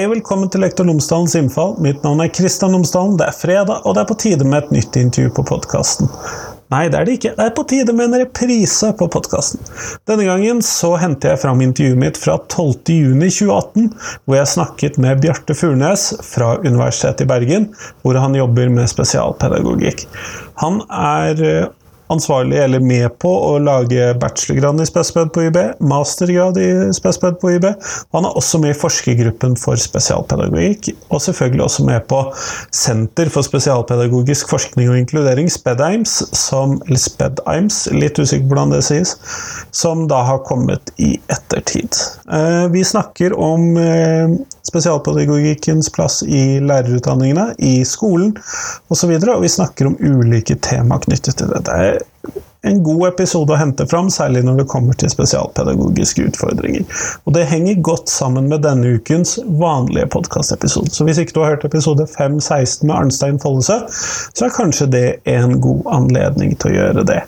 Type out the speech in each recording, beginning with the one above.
Hei og velkommen til Lektor Lomsdalens innfall. Mitt navn er Kristian Lomsdalen. Det er fredag, og det er på tide med et nytt intervju på podkasten. Nei, det er det ikke. Det er på tide med en reprise på podkasten. Denne gangen så henter jeg fram intervjuet mitt fra 12.6.2018, hvor jeg snakket med Bjarte Furnes fra Universitetet i Bergen, hvor han jobber med spesialpedagogikk. Han er eh, ansvarlig eller med på å lage bachelorgrad i spesped på UiB, mastergrad i spesped på UiB. Han er også med i forskergruppen for spesialpedagogikk, og selvfølgelig også med på Senter for spesialpedagogisk forskning og inkludering, SPEDIMS, som, eller SPEDIMS, litt usikker på hvordan det sies, som da har kommet i ettertid. Eh, vi snakker om eh, spesialpedagogikkens plass i lærerutdanningene, i skolen osv., og, og vi snakker om ulike tema knyttet til det. Det er en god episode å hente fram, særlig når det kommer til spesialpedagogiske utfordringer. Og det henger godt sammen med denne ukens vanlige podkastepisode. Så hvis ikke du har hørt episode 516 med Arnstein Follesø, så er kanskje det en god anledning til å gjøre det.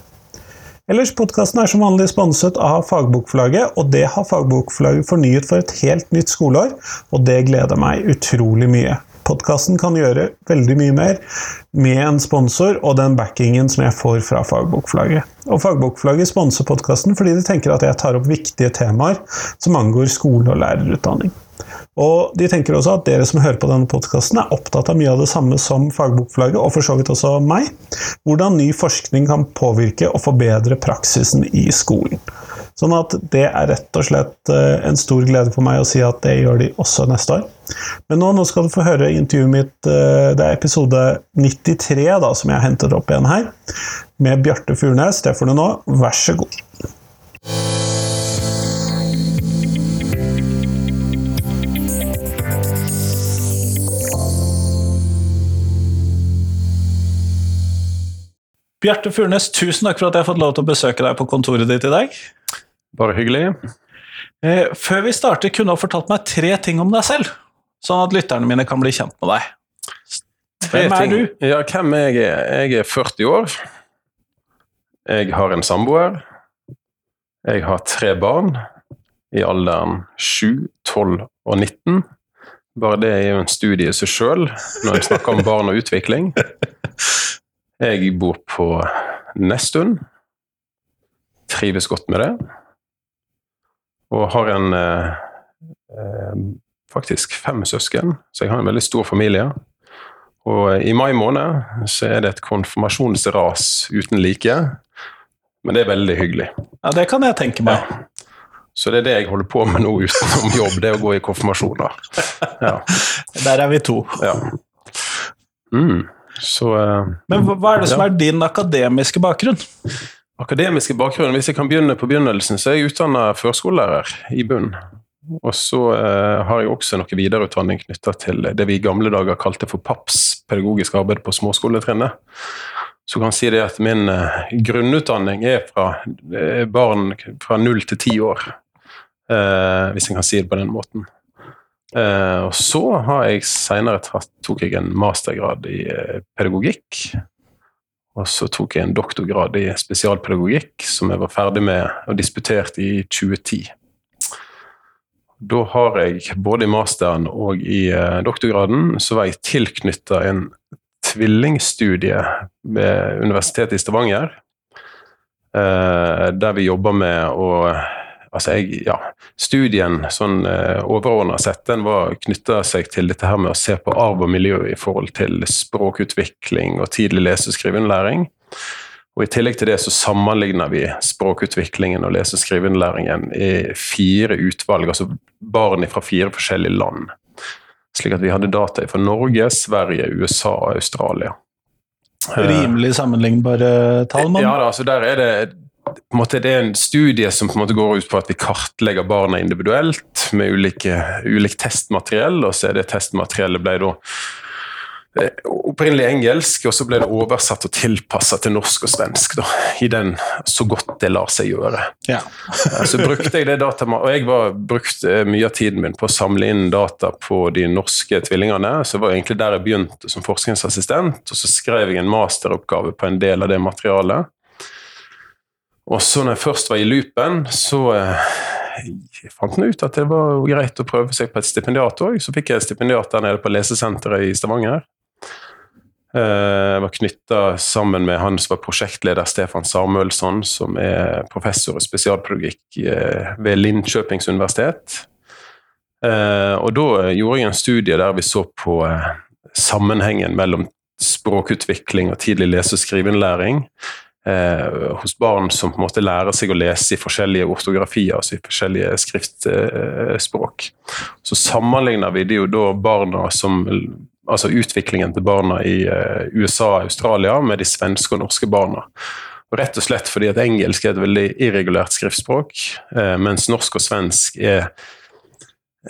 Ellers, podkasten er som vanlig sponset av Fagbokforlaget, og det har Fagbokforlaget fornyet for et helt nytt skoleår, og det gleder meg utrolig mye. Podkasten kan gjøre veldig mye mer med en sponsor og den backingen som jeg får fra Fagbokforlaget. Og Fagbokforlaget sponser podkasten fordi de tenker at jeg tar opp viktige temaer som angår skole og lærerutdanning. Og de tenker også at dere som hører på denne podkasten, er opptatt av mye av det samme som Fagbokflagget, og for så vidt også meg. Hvordan ny forskning kan påvirke og forbedre praksisen i skolen. Sånn at det er rett og slett eh, en stor glede for meg å si at det gjør de også neste år. Men nå, nå skal du få høre intervjuet mitt, eh, det er episode 93 da, som jeg hentet opp igjen her, med Bjarte Furnes. Det får du nå. Vær så god. Bjarte Furnes, tusen takk for at jeg har fått lov til å besøke deg på kontoret ditt i dag. Bare hyggelig. Eh, før vi starter, kunne du ha fortalt meg tre ting om deg selv, sånn at lytterne mine kan bli kjent med deg. Hvem er du? Ja, hvem er jeg? Jeg er 40 år. Jeg har en samboer. Jeg har tre barn i alderen 7, 12 og 19. Bare det er jo en studie i seg sjøl når jeg snakker om barn og utvikling. Jeg bor på Nesttun. Trives godt med det. Og har en eh, eh, faktisk fem søsken, så jeg har en veldig stor familie. Og i mai måned så er det et konfirmasjonsras uten like. Men det er veldig hyggelig. Ja, Det kan jeg tenke meg. Ja. Så det er det jeg holder på med nå utenom jobb, det er å gå i konfirmasjoner. Ja. Der er vi to. Ja. Mm. Så uh, Men hva er det som er din akademiske bakgrunn? Akademiske bakgrunn, Hvis jeg kan begynne på begynnelsen, så er jeg utdanna førskolelærer i bunn. Og så uh, har jeg også noe videreutdanning knytta til det vi i gamle dager kalte for PAPS, pedagogisk arbeid på småskoletrinnet. Så kan jeg si det at min uh, grunnutdanning er fra uh, barn fra null til ti år. hvis jeg kan si det på den måten. Og så har jeg seinere tok jeg en mastergrad i pedagogikk. Og så tok jeg en doktorgrad i spesialpedagogikk, som jeg var ferdig med og disputerte i 2010. Da har jeg både i masteren og i doktorgraden så var jeg tilknytta en tvillingstudie ved Universitetet i Stavanger, der vi jobber med å Altså, jeg, ja, studien sånn uh, overordna sett, den var knytta seg til dette her med å se på arv og miljø i forhold til språkutvikling og tidlig lese- og skriveinnlæring. Og I tillegg til det så sammenligner vi språkutviklingen og lese- og skriveinnlæringen i fire utvalg, altså barn fra fire forskjellige land. Slik at vi hadde data fra Norge, Sverige, USA og Australia. Rimelig sammenlignbare tall, mann. Ja, da, altså der er det måte, det er en studie som på en måte går ut på at vi kartlegger barna individuelt med ulike, ulikt testmateriell, og så er det testmateriellet ble da eh, opprinnelig engelsk, og så ble det oversatt og tilpassa til norsk og svensk. Da, I den så godt det lar seg gjøre. Ja. så brukte jeg det data, og jeg var brukte mye av tiden min på å samle inn data på de norske tvillingene. Så det var egentlig der jeg begynte som forskningsassistent, og så skrev jeg en masteroppgave på en del av det materialet. Og så når jeg først var i loopen, så eh, jeg fant jeg ut at det var greit å prøve seg på et stipendiat òg. Så fikk jeg et stipendiat der nede på lesesenteret i Stavanger. Jeg var knytta sammen med han som var prosjektleder, Stefan Samuelsson, som er professor i spesialpedagogikk ved Linköpings universitet. Og da gjorde jeg en studie der vi så på sammenhengen mellom språkutvikling og tidlig lese- og skriveinnlæring eh, hos barn som på en måte lærer seg å lese i forskjellige ortografier, altså i forskjellige skriftspråk. Så sammenligner vi det jo da barna som Altså utviklingen til barna i eh, USA og Australia med de svenske og norske barna. Rett og slett fordi at engelsk er et veldig irregulært skriftspråk, eh, mens norsk og svensk er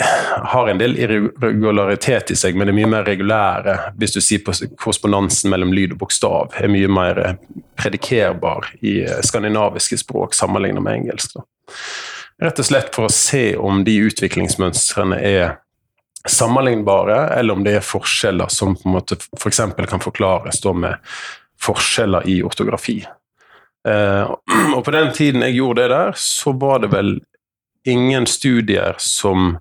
har en del irregularitet i seg, men det er mye mer regulære. Hvis du sier på korrespondansen mellom lyd og bokstav er mye mer predikerbar i skandinaviske språk sammenlignet med engelsk. Rett og slett for å se om de utviklingsmønstrene er sammenlignbare, eller om det er forskjeller som på en måte f.eks. For kan forklares med forskjeller i ortografi. Eh, og på den tiden jeg gjorde det der, så var det vel ingen studier som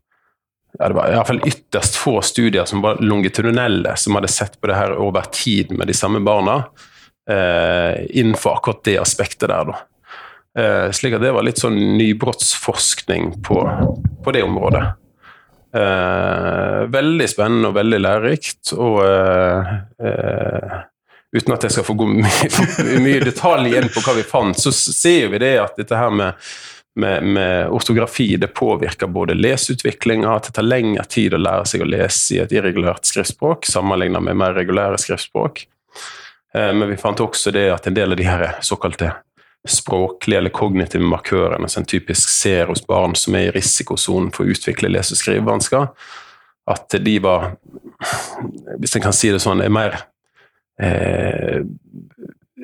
ja, det var i hvert fall ytterst få studier som var longitudinelle, som hadde sett på det her over tid med de samme barna, eh, innenfor akkurat det aspektet der. da. Eh, slik at det var litt sånn nybrottsforskning på, på det området. Eh, veldig spennende og veldig lærerikt. Og eh, eh, uten at jeg skal få gå mye, mye detalj inn på hva vi fant, så ser vi det at dette her med med, med, ortografi det påvirker både leseutviklinga, at det tar lengre tid å lære seg å lese i et irregulært skriftspråk sammenlignet med mer regulære skriftspråk. Eh, men vi fant også det at en del av de her såkalte språklige eller kognitive markørene som en typisk ser hos barn som er i risikosonen for å utvikle lese- og skrivevansker, at de var, hvis en kan si det sånn, er mer Eh,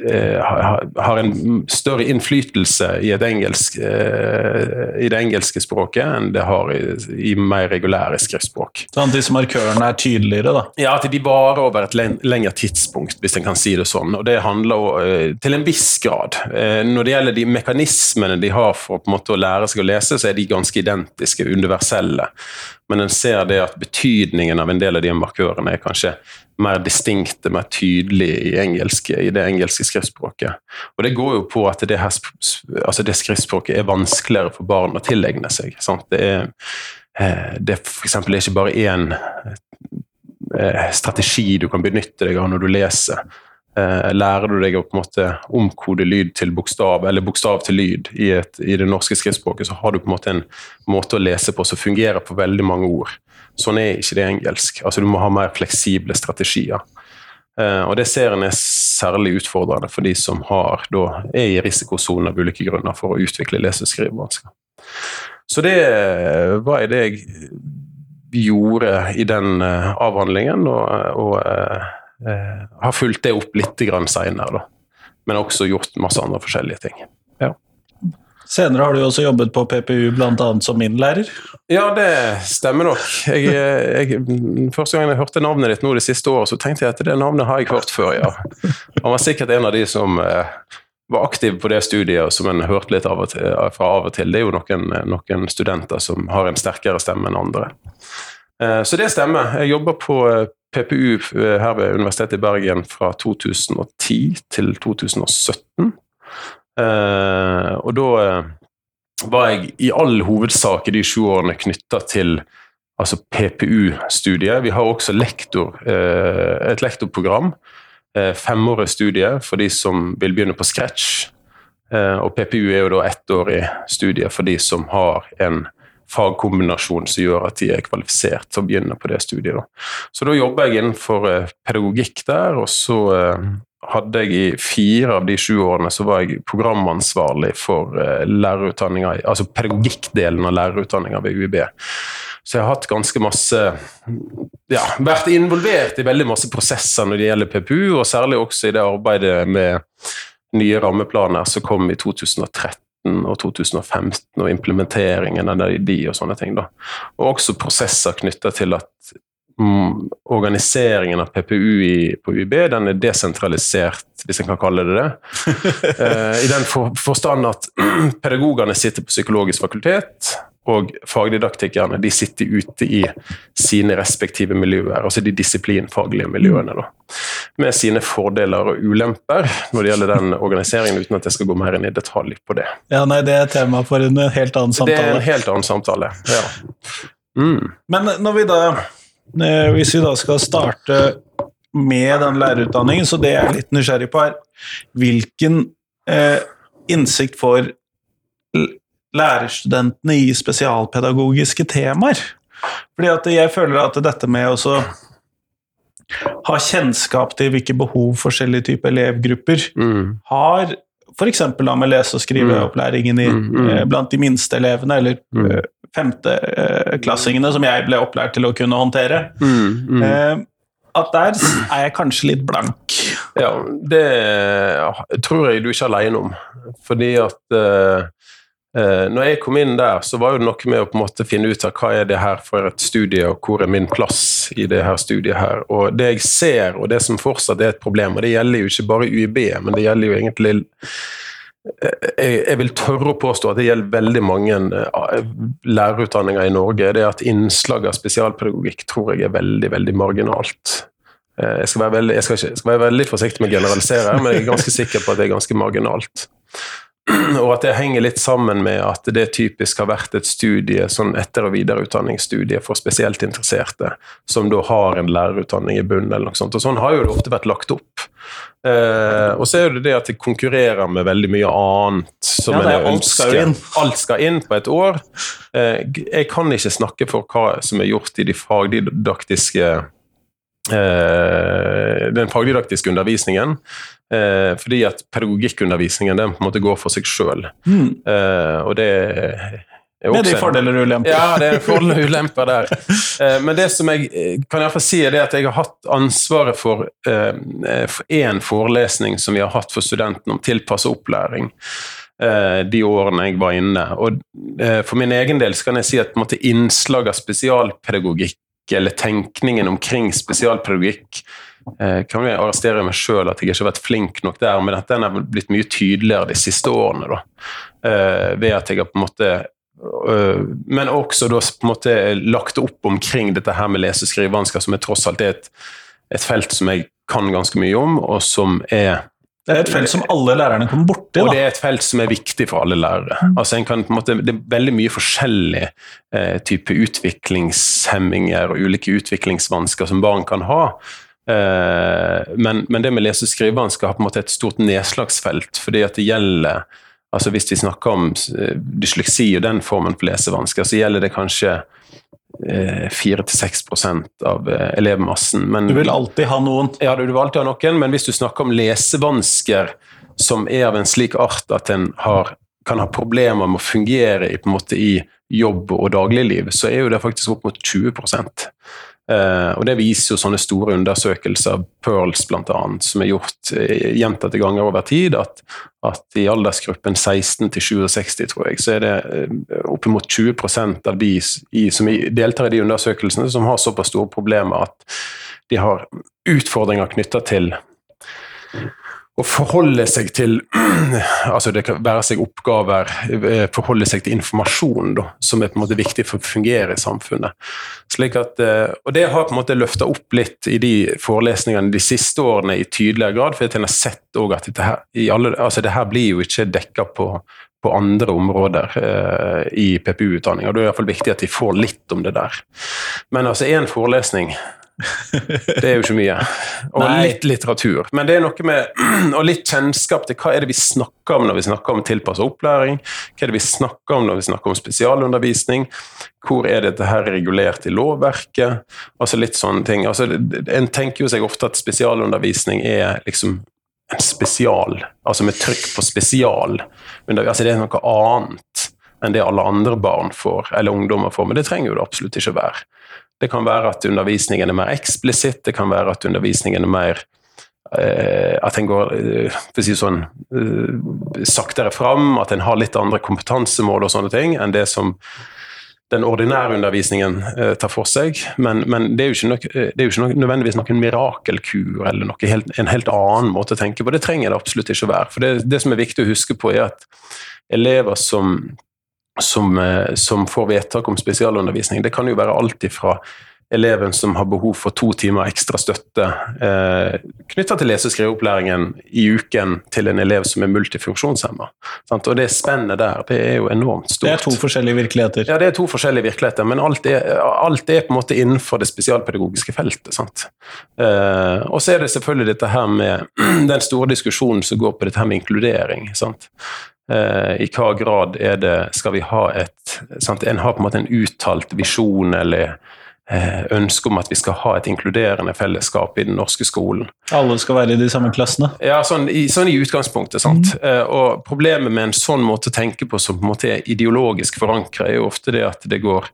har en større innflytelse i, engelsk, eh, i, det engelske språket enn det har i, i mer regulære skriftspråk. Sånn disse markørene er tydeligere, da? Ja, at de varer over et lengre tidspunkt, hvis en kan si det sånn. Og det handler uh, til en viss grad. Når det gjelder de mekanismene de har for å lære seg å lese, så er de ganske identiske, universelle. Men en ser det at betydningen av en del av de markørene er kanskje mer distinkte, mer tydelige i, engelske, i det engelske skriftspråket. Og Det går jo på at det, her, altså det skriftspråket er vanskeligere for barn å tilegne seg. Sant? Det er, eh, det er for eksempel ikke bare én eh, strategi du kan benytte deg av når du leser. Eh, lærer du deg å på en måte omkode lyd til bokstav, eller bokstav til lyd i, et, i, det norske skriftspråket, så har du på en måte en måte å lese på som fungerer på veldig mange ord. Sånn er ikke det engelsk. Altså Du må ha mer fleksible strategier. Eh, og Det ser en er særlig utfordrende for de som har, da, er i risikosonen av ulike grunner for å utvikle lese- og skrivevansker. Så det var det jeg gjorde i den uh, avhandlingen. og, og eh, har fulgt det opp litt seinere, men også gjort masse andre forskjellige ting. Senere har du også jobbet på PPU, bl.a. som min lærer? Ja, det stemmer nok. Jeg, jeg, første gang jeg hørte navnet ditt nå det siste året, så tenkte jeg at det navnet har jeg hørt før, ja. Han var sikkert en av de som eh, var aktiv på det studiet, og som en hørte litt av til, fra av og til. Det er jo noen, noen, studenter som har en sterkere stemme enn andre. Eh, så det stemmer. Jeg jobber på eh, PPU her ved Universitetet i Bergen fra 2010 til 2017. Eh, og da eh, var jeg i all hovedsak i de sju årene knytta til altså PPU-studiet. Vi har også lektor, et lektorprogram. Femårig studie for de som vil begynne på scratch. Og PPU er jo da ettårig studie for de som har en fagkombinasjon som gjør at de er kvalifisert til å begynne på det studiet. Så da jobber jeg innenfor eh, pedagogikk der, og så eh, hadde jeg i fire av de sju årene så var jeg programansvarlig for eh, lærerutdanninga, altså pedagogikkdelen av lærerutdanninga ved UiB. Så jeg har hatt ganske masse Ja, vært involvert i veldig masse prosesser når det gjelder PPU, og særlig også i det arbeidet med nye rammeplaner som kom i 2013 og 2015 og implementeringen av de og sånne ting. Da. Og også prosesser knytta til at organiseringen av PPU i, på UiB den er desentralisert, hvis en kan kalle det det. eh, I den for, forstand at pedagogene sitter på psykologisk fakultet, og fagdidaktikerne de sitter ute i sine respektive miljøer, altså de disiplinfaglige miljøene, da, med sine fordeler og ulemper når det gjelder den organiseringen, uten at jeg skal gå mer inn i detalj på det. Ja, nei, Det er tema for en helt annen samtale. Det er en helt annen samtale, ja. Mm. Men når vi da, hvis vi da skal starte med den lærerutdanningen, så det jeg er litt nysgjerrig på, er hvilken eh, innsikt får lærerstudentene i spesialpedagogiske temaer? Fordi at jeg føler at dette med å ha kjennskap til hvilke behov forskjellige typer elevgrupper mm. har, f.eks. med lese- og skriveopplæringen i, mm, mm. Eh, blant de minste elevene, eller mm. Eh, femteklassingene, som jeg ble opplært til å kunne håndtere. Mm, mm. Eh, at der er jeg kanskje litt blank. Ja, det tror jeg du ikke er aleine om. Fordi at uh, uh, når jeg kom inn der, så var det noe med å på en måte finne ut av hva er det her for et studie, og hvor er min plass i det her studiet her. Og det jeg ser, og det som fortsatt er et problem, og det gjelder jo ikke bare UiB, men det gjelder jo egentlig jeg, vil tørre å påstå at det gjelder veldig mange eh, lærerutdanninger i Norge. det at Innslaget av spesialpedagogikk tror jeg er veldig veldig marginalt. Eh, jeg skal være veldig, jeg skal ikke, skal være veldig forsiktig med å generalisere, men jeg er ganske sikker på at det er ganske marginalt. Og at det henger litt sammen med at det typisk har vært et studie, sånn etter- og videreutdanningsstudie for spesielt interesserte, som da har en lærerutdanning i bunnen, eller noe sånt. Og sånn har jo det ofte vært lagt opp. Eh, og så er det det at det konkurrerer med veldig mye annet som ja, en alt skal inn. Alt skal inn på et år. Eh, jeg kan ikke snakke for hva som er gjort i de fagdidaktiske den fagdidaktiske undervisningen. Eh, fordi at pedagogikkundervisningen den på en måte går for seg sjøl. Mm. Eh, og det er de fordeler og ulemper. Ja, det er fordeler og ulemper der. Eh, men det som jeg eh, kan iallfall si, er det at jeg har hatt ansvaret for én forelesning som vi har hatt for studentene om tilpassa opplæring de årene jeg var inne. Og for min egen del så kan jeg si at måte, innslag av spesialpedagogikk eller tenkningen omkring spesialpedagogikk kan vi arrestere meg sjøl at jeg ikke har vært flink nok der, men at den har blitt mye tydeligere de siste årene. da, Ved at jeg har på en måte Øh, men også da på en måte lagt opp omkring dette her med lese- og skrivevansker, som er tross alt er et, et, felt som jeg kan ganske mye om, og som er Det er et felt som alle lærerne kommer borti. Og det er et felt som er viktig for alle lærere. Mm. Altså en kan på en måte, Det er veldig mye forskjellig eh, type utviklingshemminger og ulike utviklingsvansker som barn kan ha. Eh, men, men, det med lese- og skrivevansker har på en måte et stort nedslagsfelt, fordi at det gjelder Altså Hvis vi snakker om eh, dysleksi og den formen for lesevansker, så gjelder det kanskje 4-6% av eh, elevmassen. Men, du vil alltid ha noen? Ja, du vil alltid ha noen, men hvis du snakker om lesevansker som er av en slik art at en har, kan ha problemer med å fungere i, måte, i jobb og dagligliv, så er jo det faktisk opp mot 20 Uh, og Det viser jo sånne store undersøkelser, Pearls bl.a., som er gjort uh, gjentatte ganger over tid, at, at i aldersgruppen 16 til 67, tror jeg, så er det uh, oppimot 20% av de i, som deltar i de undersøkelsene, som har såpass store problemer at de har utfordringer knytta til å forholde seg til altså Det kan være seg oppgaver, eh, forholde seg til informasjon da, som er på en måte viktig for å fungere i samfunnet. At, eh, og Det har på en måte løfta opp litt i de forelesningene de siste årene i tydeligere grad. For jeg har sett at dette her, alle, altså det blir jo ikke dekka på, på andre områder eh, i PPU-utdanninga. Da er det i hvert fall viktig at de får litt om det der. Men altså én forelesning det er jo ikke mye. Og Nei. litt litteratur. Men det er noe med og litt kjennskap til hva er det vi snakker om når vi snakker om tilpasset opplæring. Hva er det vi snakker om når vi snakker om spesialundervisning? Hvor er dette her regulert i lovverket? Altså litt sånne ting. Altså, en tenker jo seg ofte at spesialundervisning er liksom en spesial, altså med trykk på spesial. Altså det er noe annet enn det alle andre barn får, eller ungdommer får. Men det trenger jo det absolutt ikke være. Det kan være at undervisningen er mer eksplisitt, det kan være at undervisningen er mer eh, At en går eh, for å si sånn, eh, saktere fram, at en har litt andre kompetansemål og sånne ting enn det som den ordinære undervisningen eh, tar for seg. Men, men det er jo ikke, nok, eh, er jo ikke nok, nødvendigvis noen mirakelkur eller noe helt, en helt annen måte å tenke på. Det trenger det absolutt ikke å være. For det, det som er viktig å huske på, er at elever som som, eh, som får vedtak om spesialundervisning. Det kan jo være alt ifra eleven som har behov for to timer ekstra støtte eh, knytta til lese- og skriveopplæringen i uken til en elev som er multifunksjonshemma. Og det spennet der, det er jo enormt stort. Det er to forskjellige virkeligheter. Ja, det er to forskjellige virkeligheter, men alt er, alt er på en måte innenfor det spesialpedagogiske feltet. sant? Eh, og så er det selvfølgelig dette her med den store diskusjonen som går på dette her med inkludering. sant? Uh, I hva grad er det skal vi ha et sant? En har på en måte en uttalt visjon eller uh, ønske om at vi skal ha et inkluderende fellesskap i den norske skolen. Alle skal være i de samme klassene? Ja, sånn i, sånn i utgangspunktet. sant? Mm. Og Problemet med en sånn måte å tenke på som på en måte er ideologisk forankra, er jo ofte det at det går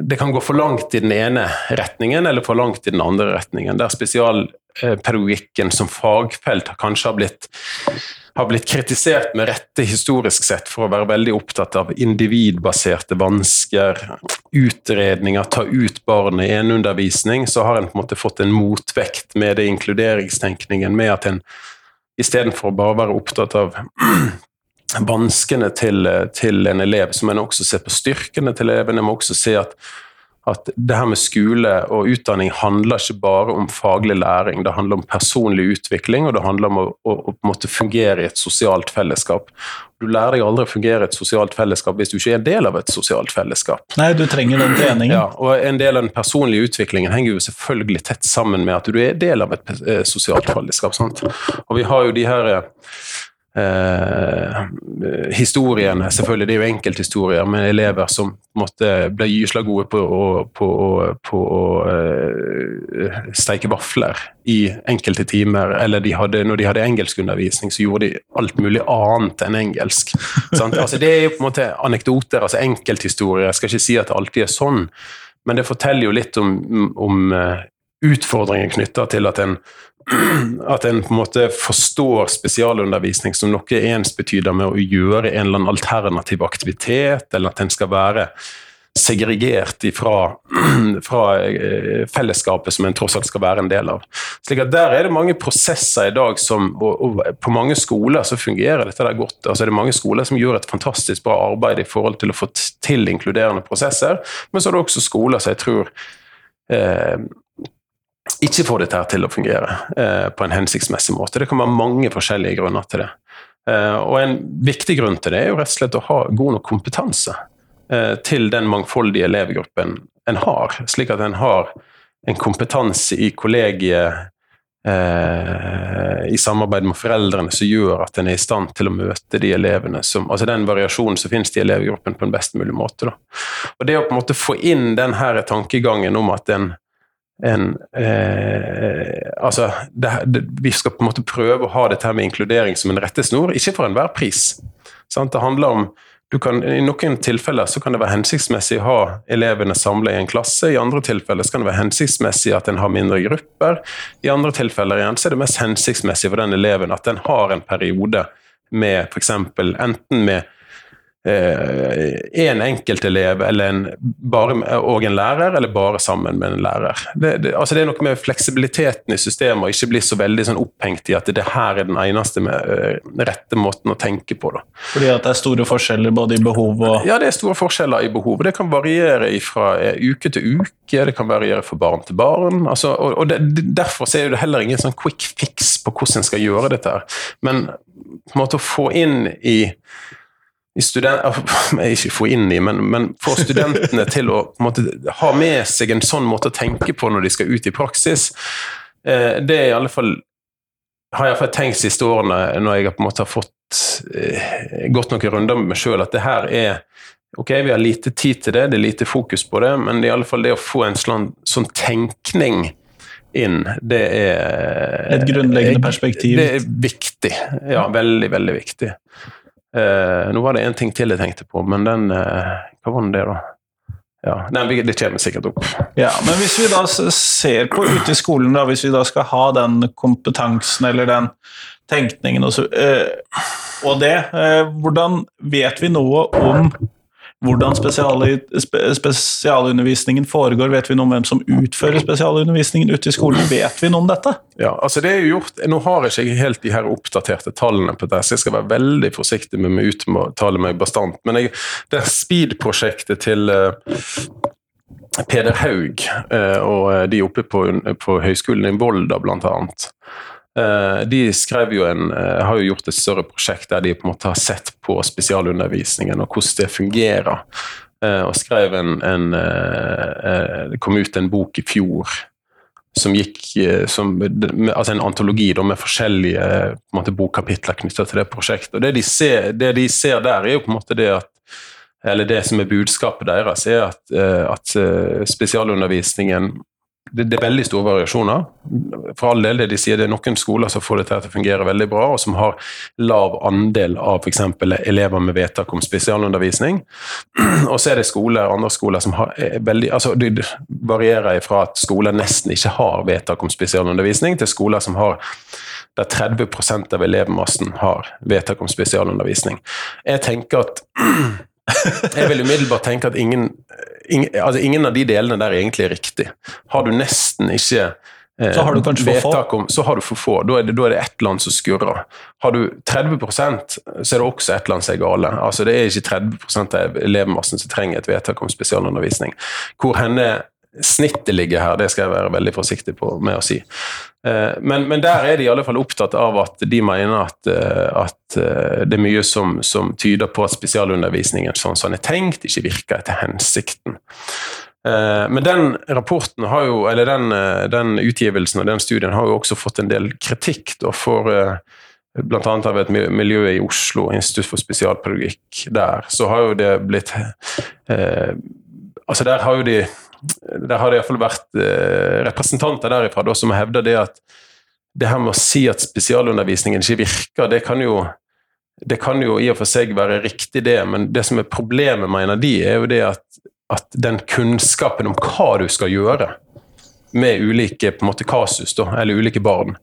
det kan gå for langt i den ene retningen eller for langt i den andre retningen. Der spesialpedagogikken som fagfelt kanskje har blitt har blitt kritisert med rette historisk sett for å være veldig opptatt av individbaserte vansker, utredninger, ta ut barnet i en undervisning, så har en på en måte fått en motvekt med det inkluderingstenkningen, med at en istedenfor bare å være opptatt av vanskene til, til, en elev, så må en også se på styrkene til eleven. En må også se at at det her med skole og utdanning handler ikke bare om faglig læring. Det handler om personlig utvikling, og det handler om å, å, å måte fungere i et sosialt fellesskap. Du lærer deg aldri å fungere i et sosialt fellesskap hvis du ikke er en del av et sosialt fellesskap. Nei, du trenger den treningen. Ja, og En del av den personlige utviklingen henger jo selvfølgelig tett sammen med at du er del av et eh, sosialt fellesskap. Sant? Og vi har jo de her eh, historiene. Selvfølgelig, det er jo enkelthistorier med elever som måtte ble gysla gode på, å uh, steike vafler i enkelte timer. Eller de hadde, når de hadde engelskundervisning, så gjorde de alt mulig annet enn engelsk. altså, det er jo på en måte anekdoter, altså enkelthistorier. Jeg skal ikke si at det alltid er sånn, men det forteller jo litt om, om uh, utfordringen knytta til at en at en på en måte forstår spesialundervisning som noe ensbetyder med å gjøre en eller annen alternativ aktivitet, eller at en skal være segregert fra, fra eh, fellesskapet som en tross alt skal være en del av. Slik at Der er det mange prosesser i dag som og, og På mange skoler så fungerer dette der godt. altså Det er mange skoler som gjør et fantastisk bra arbeid i forhold til å få til inkluderende prosesser, men så er det også skoler som jeg tror eh, ikke får dette til å fungere eh, på en hensiktsmessig måte. Det kan være mange forskjellige grunner til det. Eh, og en viktig grunn til det er jo rett og slett å ha god nok kompetanse eh, til den mangfoldige elevgruppen en har, slik at en har en kompetanse i kollegiet eh, i samarbeid med foreldrene som gjør at en er i stand til å møte de elevene som Altså den variasjonen som finnes i elevgruppen, på en best mulig måte. Da. Og det å på en måte få inn den her tankegangen om at en en eh, Altså, det, det, vi skal på en måte prøve å ha dette med inkludering som en rettesnor, ikke for enhver pris. Sant? Det handler om kan, I noen tilfeller så kan det være hensiktsmessig å ha elevene samla i en klasse. I andre tilfeller så kan det være hensiktsmessig at en har mindre grupper. I andre tilfeller igjen så er det mest hensiktsmessig for den eleven at den har en periode med f.eks. enten med én enkelt enkeltelev eller en, bare, og en lærer, eller bare sammen med en lærer. Det, det, altså det er noe med fleksibiliteten i systemet, og ikke bli så veldig sånn opphengt i at det her er den eneste med, uh, rette måten å tenke på. Da. Fordi at det er store forskjeller både i behov og Ja, det er store forskjeller i behov. Det kan variere fra eh, uke til uke, det kan variere fra barn til barn. Altså, og, og det, Derfor er det heller ingen sånn quick fix på hvordan en skal gjøre dette. her. Men på en måte å få inn i ikke få inn i, men, men få studentene til å måte, ha med seg en sånn måte å tenke på når de skal ut i praksis. Eh, det er i alle fall har jeg tenkt siste årene, når jeg på en måte har fått eh, gått noen runder med meg sjøl, at det her er Ok, vi har lite tid til det, det er lite fokus på det, men i alle fall det å få en sånn, sånn tenkning inn, det er Et grunnleggende perspektiv? Det er viktig. Ja, veldig, veldig viktig. Uh, nå var det en ting til jeg tenkte på, men den eh, Hva var det, da? Ja, den, Det kommer sikkert opp. Ja, Men hvis vi da ser på ute i skolen, da, hvis vi da skal ha den kompetansen eller den tenkningen og, så, eh, og det, hvordan vet vi noe om hvordan spesialundervisningen foregår? Vet vi noe om hvem som utfører spesialundervisningen ute i skolen? Vet vi noe om dette? Ja, altså det er jo gjort, Nå har jeg ikke helt de her oppdaterte tallene på det, så jeg skal være veldig forsiktig med å uttale meg bastant. Men jeg, det Speed-prosjektet til uh, Peder Haug uh, og de oppe på, på Høgskolen i Volda, blant annet. Uh, de skrev jo en, har jo gjort et større prosjekt der de på en måte har sett på spesialundervisningen og hvordan det fungerer. og skrev en, en Det kom ut en bok i fjor som gikk som, altså en antologi da, med forskjellige måte, bokkapitler knytta til det prosjektet. Og det de, ser, det de, ser, der, er jo på en måte det at eller det som er budskapet deres, er at, eh, at eh, spesialundervisningen det, det, er veldig store variasjoner. For all del, det de sier, det er noen skoler som får det til å fungere veldig bra, og som har lav andel av f.eks. elever med vedtak om spesialundervisning. Og så er det skoler, andre skoler som har veldig altså Det varierer fra at skoler nesten ikke har vedtak om spesialundervisning, til skoler som har der 30% av elevmassen har vedtak om spesialundervisning. Jeg tenker at jeg vil umiddelbart tenke at ingen, ingen, altså ingen, av de delene der egentlig er riktig. Har du nesten ikke eh, så har du kanskje vedtak om, så har du for få. Da er det, da er det ett land som skurrer. Har du 30% så er det også ett land som er gale. Altså Det er ikke 30% av elevmassen som trenger et vedtak om spesialundervisning. Hvor henne snittet ligger her, det skal jeg være veldig forsiktig på med å si. Eh, men, men, der er de i alle fall opptatt av at de mener at, eh, at eh, det er mye som, som, tyder på at spesialundervisningen sånn som den er tenkt, ikke virker etter hensikten. Men den rapporten har jo, eller den, den utgivelsen og den studien har jo også fått en del kritikk da, for bl.a. av et miljø i Oslo, Institutt for spesialpedagogikk der, så har jo det blitt eh, Altså der har jo de der har det iallfall vært eh, representanter derifra da, som hevder det at det her med å si at spesialundervisningen ikke virker, det kan jo det kan jo i og for seg være riktig, det, men det som er problemet, mener de, er jo det at, at den kunnskapen om hva du skal gjøre med ulike på en måte, kasus, da, eller ulike barn,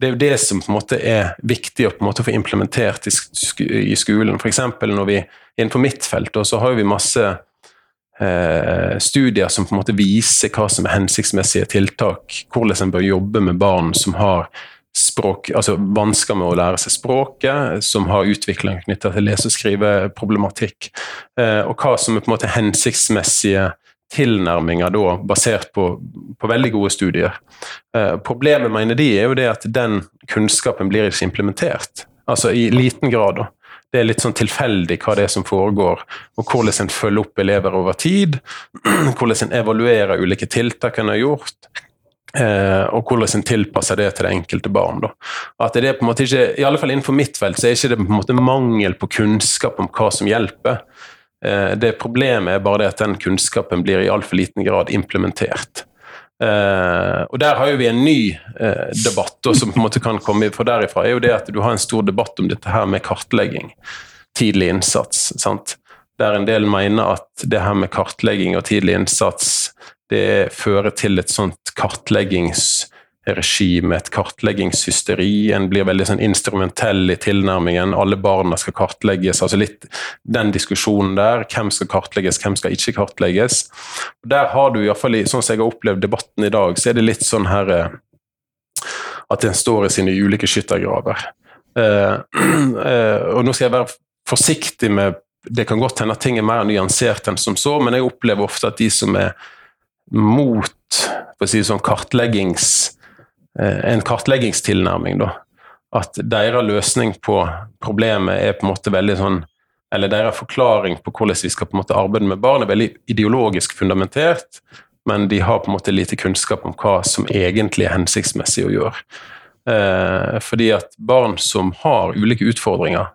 det er jo det som på en måte er viktig å på en måte få implementert i, skolen. F.eks. når vi innenfor mitt felt, så har vi masse eh, studier som på en måte viser hva som er hensiktsmessige tiltak. Hvordan en bør jobbe med barn som har språk, altså vansker med å lære seg språket, som har utvikling knytta til lese- og skriveproblematikk, eh, og hva som er på en måte hensiktsmessige tilnærminger da, basert på, på veldig gode studier. Eh, problemet, mener de, er jo det at den kunnskapen blir ikke implementert. Altså i liten grad. da det er litt sånn tilfeldig hva det er som foregår, og hvordan en følger opp elever over tid. Hvordan en evaluerer ulike tiltak en har gjort. Eh, og hvordan en tilpasser det til det enkelte barn. Da. At det er på en måte ikke, i alle fall Innenfor mitt felt så er ikke det på en måte mangel på kunnskap om hva som hjelper. Eh, det Problemet er bare det at den kunnskapen blir i altfor liten grad implementert. Uh, og Der har jo vi en ny uh, debatt og som på en måte kan komme fra derifra. er jo det at Du har en stor debatt om dette her med kartlegging. Tidlig innsats. sant? Der en del mener at det her med kartlegging og tidlig innsats det fører til et sånt kartleggings regime, et kartleggingshysteri. En blir veldig sånn instrumentell i tilnærmingen. Alle barna skal kartlegges. altså litt Den diskusjonen der. Hvem skal kartlegges, hvem skal ikke kartlegges. Der har du iallfall, sånn som jeg har opplevd debatten i dag, så er det litt sånn her eh, at en står i sine ulike skyttergraver. Uh, og nå skal jeg være forsiktig med Det kan godt hende at ting er mer nyansert enn som så, men jeg opplever ofte at de som er mot si sånn, kartleggings en kartleggingstilnærming. da. At deres løsning på problemet er på en måte veldig sånn Eller deres forklaring på hvordan vi skal på en måte arbeide med barn, er veldig ideologisk fundamentert, men de har på en måte lite kunnskap om hva som egentlig er hensiktsmessig å gjøre. Eh, fordi at barn som har ulike utfordringer,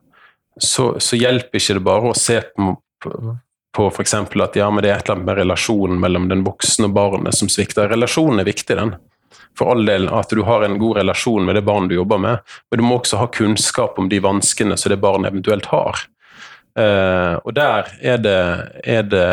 så, så hjelper ikke det bare å se på, på, på f.eks. at ja, men det er et eller annet med relasjonen mellom den voksne og barnet som svikter. Relasjonen er viktig, den for all del at du har en god relasjon med det barnet du jobber med, men du må også ha kunnskap om de vanskene som det barnet eventuelt har. Uh, og der er det, er det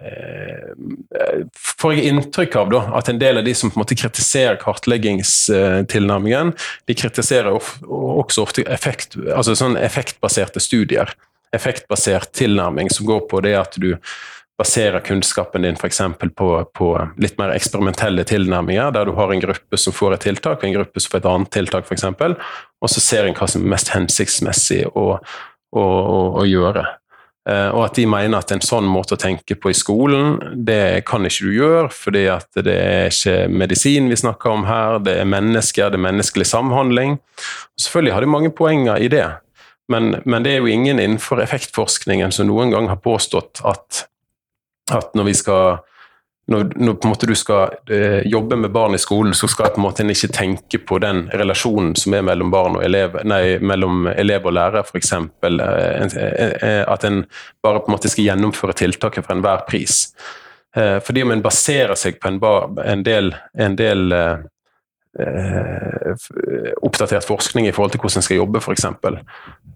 uh, Får jeg inntrykk av da, at en del av de som på en måte kritiserer kartleggingstilnærmingen, de kritiserer of, også ofte effekt, altså sånn effektbaserte studier. effektbasert tilnærming som går på det at du baserer kunnskapen din f.eks. På, på litt mer eksperimentelle tilnærminger, der du har en gruppe som får et tiltak, og en gruppe som får et annet tiltak, f.eks., og så ser en hva som er mest hensiktsmessig å, å, å, å gjøre. Eh, og at de mener at en sånn måte å tenke på i skolen, det kan ikke du gjøre, fordi at det er ikke medisin vi snakker om her, det er mennesker, det er menneskelig samhandling. Og selvfølgelig har de mange poenger i det, men, men, det er jo ingen innenfor effektforskningen som noen gang har påstått at, at når vi skal når, når, på en måte du skal eh, jobbe med barn i skolen, så skal på en måte ikke tenke på den relasjonen som er mellom barn og elev, nei, mellom elev og lærer, f.eks. Eh, eh, at en bare på en måte skal gjennomføre tiltaket for enhver pris. Eh, fordi om en baserer seg på en, bar, en del, en del Eh, oppdatert forskning i forhold til hvordan en skal jobbe, f.eks.,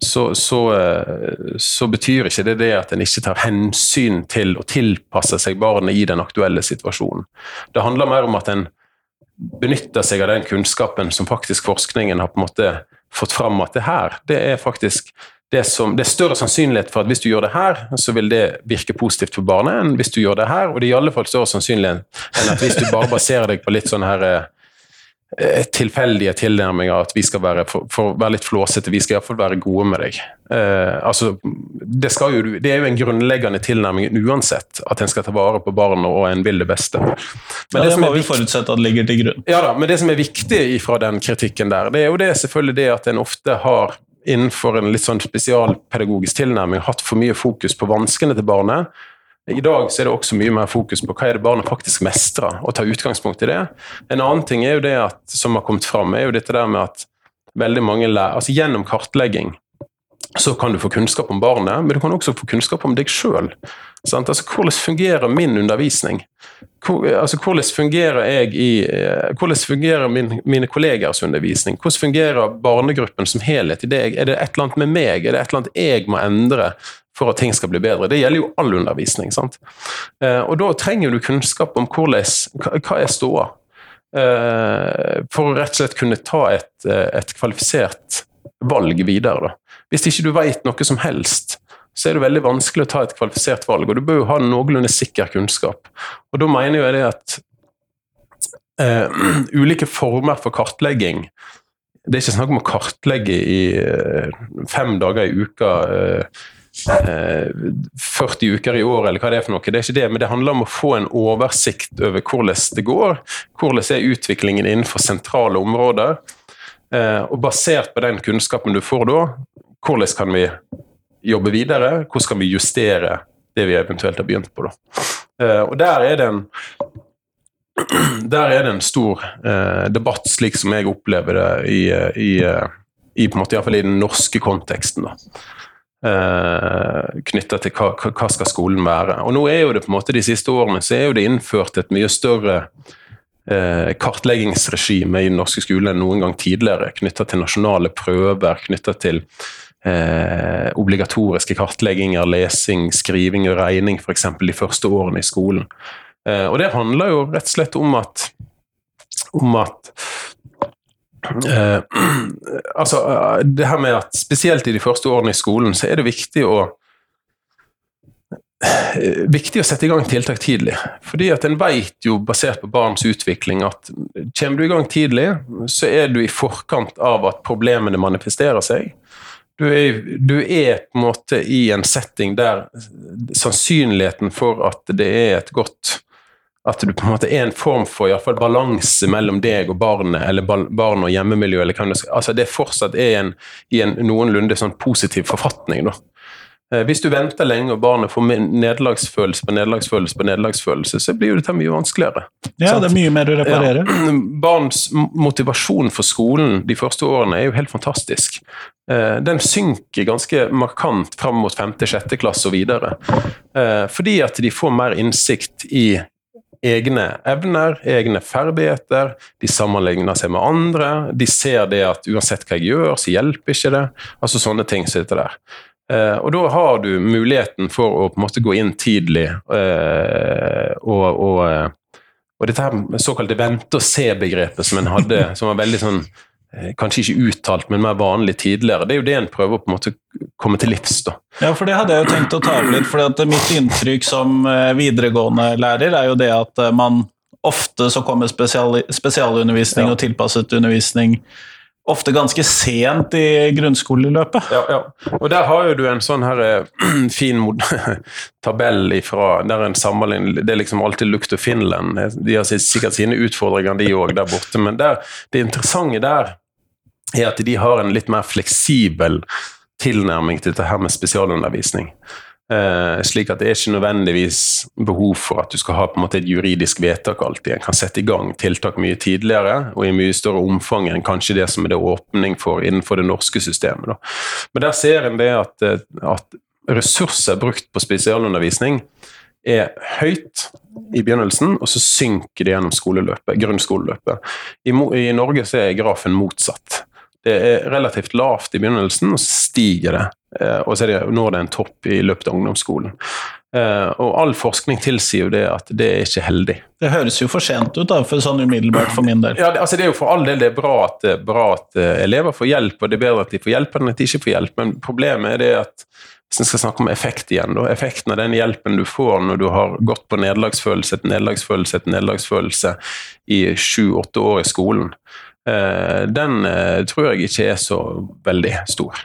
så, så, eh, så betyr ikke det det at en ikke tar hensyn til å tilpasse seg barnet i den aktuelle situasjonen. Det handler mer om at en benytter seg av den kunnskapen som faktisk forskningen har på en måte fått fram at det her, det er faktisk det, som, det er større sannsynlighet for at hvis du gjør det her, så vil det virke positivt for barnet, enn hvis du gjør det her. Og det er i alle fall større sannsynlighet enn at hvis du bare baserer deg på litt sånn her eh, Eh, tilfeldige tilnærminger, at vi skal være for, for å være litt flåsete, vi skal iallfall være gode med deg. Eh, altså, det, jo, det, er jo en grunnleggende tilnærming uansett, at en skal ta vare på barna og en vil det beste. Men ja, det, det må vi forutsette at ligger til grunn. Ja da, men det som er viktig fra den kritikken der, det er jo det selvfølgelig det at en ofte har innenfor en litt sånn spesialpedagogisk tilnærming hatt for mye fokus på vanskene til barnet i dag så er det også mye mer fokus på hva er det barnet faktisk mestrer, og ta utgangspunkt i det. En annen ting er jo det at, som har kommet fram, er jo dette der med at veldig mange lærer, altså Gjennom kartlegging så kan du få kunnskap om barnet, men du kan også få kunnskap om deg sjøl. Altså, hvordan fungerer min undervisning? Hvor, altså, hvordan fungerer jeg i eh, Hvordan fungerer min, mine kollegers undervisning? Hvordan fungerer barnegruppen som helhet i deg? Er det et eller annet med meg? Er det et eller annet jeg må endre for at ting skal bli bedre. Det gjelder jo all undervisning. sant? Eh, og da trenger du kunnskap om hvordan, hva er ståa. Eh, for å rett og slett kunne ta et, eh, et kvalifisert valg videre. Da. Hvis ikke du veit noe som helst, så er det veldig vanskelig å ta et kvalifisert valg. Og du bør jo ha noenlunde sikker kunnskap. Og da mener jeg det at uh, ulike former for kartlegging Det er ikke snakk om å kartlegge i uh, fem dager i uka. Uh, 40 eh, uker i år, eller hva det er for noe. Det er ikke det, men det handler om å få en oversikt over hvordan det går. Hvordan er utviklingen innenfor sentrale områder? Eh, og basert på den kunnskapen du får da, hvordan kan vi jobbe videre? Hvordan kan vi justere det vi eventuelt har begynt på? da? Eh, og der er det en der er det en stor debatt, slik som jeg opplever det i, i, i, på en måte, i, i den norske konteksten. da eh, knytta til hva, hva, skal skolen være. Og nå er jo det på en måte De siste årene så er jo det innført et mye større eh, kartleggingsregime i den norske skolen enn noen gang tidligere, knytta til nasjonale prøver, knytta til eh, obligatoriske kartlegginger, lesing, skriving og regning f.eks. de første årene i skolen. Eh, og det handler jo rett og slett om at, om at Eh, altså, eh, det her med at Spesielt i de første årene i skolen så er det viktig å eh, viktig å sette i gang tiltak tidlig. Fordi at En vet jo, basert på barns utvikling, at kommer du i gang tidlig, så er du i forkant av at problemene manifesterer seg. Du er, du er, på en måte i en setting der sannsynligheten for at det er et godt at du på en måte er en form for i fall, balanse mellom deg og barnet, eller barn og hjemmemiljø, eller hva det skal altså Det fortsatt er en, i en noenlunde sånn positiv forfatning. da. Eh, hvis du venter lenge og barnet får nederlagsfølelse på nederlagsfølelse på nederlagsfølelse, så blir jo dette mye vanskeligere. Ja, det er mye mer å reparere. Ja. Barns motivasjon for skolen de første årene er jo helt fantastisk. Eh, den synker ganske markant fram mot femte-sjette klasse og videre. Eh, fordi at de får mer innsikt i egne evner, egne ferdigheter. De sammenligner seg med andre. De ser det at uansett hva jeg gjør, så hjelper ikke det. Altså sånne ting dette der. Eh, og da har du muligheten for å på en måte gå inn tidlig eh, og, og, eh, og dette her såkalte vente-og-se-begrepet som en hadde, som var veldig sånn Kanskje ikke uttalt, men mer vanlig tidligere. Det er jo det en prøver å på en måte komme til livs. da. Ja, for det hadde jeg jo tenkt å ta opp litt. for Mitt inntrykk som eh, videregående lærer er jo det at eh, man ofte så kommer spesial, spesialundervisning Ja. og tilpasset undervisning ofte ganske sent i grunnskoleløpet. Ja, ja. Og der har jo du en sånn her eh, fin tabell ifra der en sammenligner Det er liksom alltid lukt og Finland. De har sikkert sine utfordringer, de òg, der borte. Men der, det interessante der er at de har en litt mer fleksibel tilnærming til dette her med spesialundervisning. Eh, slik at det er ikke nødvendigvis behov for at du skal ha på en måte et juridisk vedtak alltid. En kan sette i gang tiltak mye tidligere og i mye større omfang enn kanskje det som er det åpning for innenfor det norske systemet. Da. Men der ser en det at, eh, at ressurser brukt på spesialundervisning er høyt i begynnelsen, og så synker det gjennom skoleløpet, grunnskoleløpet. I, I Norge så er grafen motsatt. Det er relativt lavt i begynnelsen, og så stiger det. Eh, og så det, når det er en topp i løpet av ungdomsskolen. Eh, og all forskning tilsier jo det at det er ikke heldig. Det høres jo for sent ut, da, for sånn umiddelbart for min del. Ja, altså det er jo for all del det er bra at, bra at eh, elever får hjelp, og det er bedre at de får hjelp enn at de ikke får hjelp, men problemet er det at hvis en skal snakke om effekt igjen, da, effekten av den hjelpen du får når du har gått på nederlagsfølelse etter nederlagsfølelse etter nederlagsfølelse i sju-åtte år i skolen, den eh, tror jeg ikke er så veldig stor.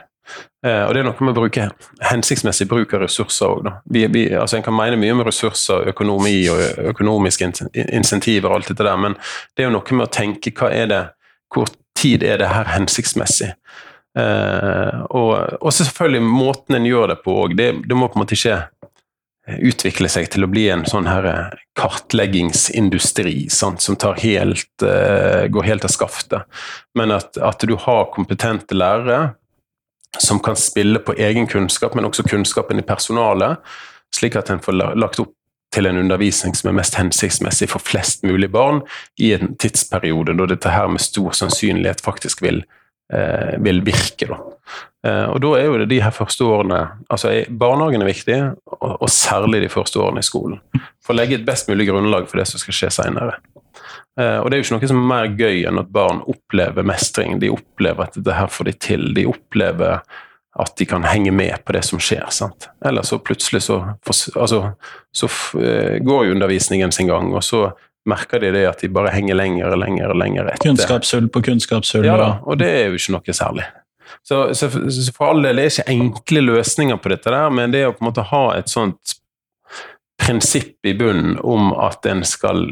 Eh, og det er noe med å bruke hensiktsmessig bruk av ressurser òg, altså en kan mene mye med ressurser, økonomi og økonomiske insentiver og alt dette der, men det er jo noe med å tenke hva er det Hvor tid er det her hensiktsmessig? Eh, og, og selvfølgelig måten en gjør det på òg. Det, det må på en måte ikke utvikle seg til å bli en sånn her eh, kartleggingsindustri sant, som helt, eh, går helt av skaftet. Men at, at du har kompetente lærere som kan spille på egen kunnskap, men også kunnskapen i personalet, slik at en får lagt opp til en undervisning som er mest hensiktsmessig for flest mulig barn i en tidsperiode da dette her med stor sannsynlighet faktisk vil, eh, vil virke. Da. Eh, og da er jo det de her første årene altså Barnehagen er viktig, og, og særlig de første årene i skolen. For å legge et best mulig grunnlag for det som skal skje seinere. Eh, og det er jo ikke noe som er mer gøy enn at barn opplever mestring. De opplever at dette her får de til. De opplever at de kan henge med på det som skjer. sant? Eller så plutselig så, altså, så eh, går jo undervisningen sin gang, og så merker de det at de bare henger lenger og lenger lenger etter. Kunnskapshull på kunnskapshull. Ja da, og det er jo ikke noe særlig. Så, så, så for all del er det ikke enkle løsninger på dette der, men det å på en måte ha et sånt prinsipp i bunnen om at en skal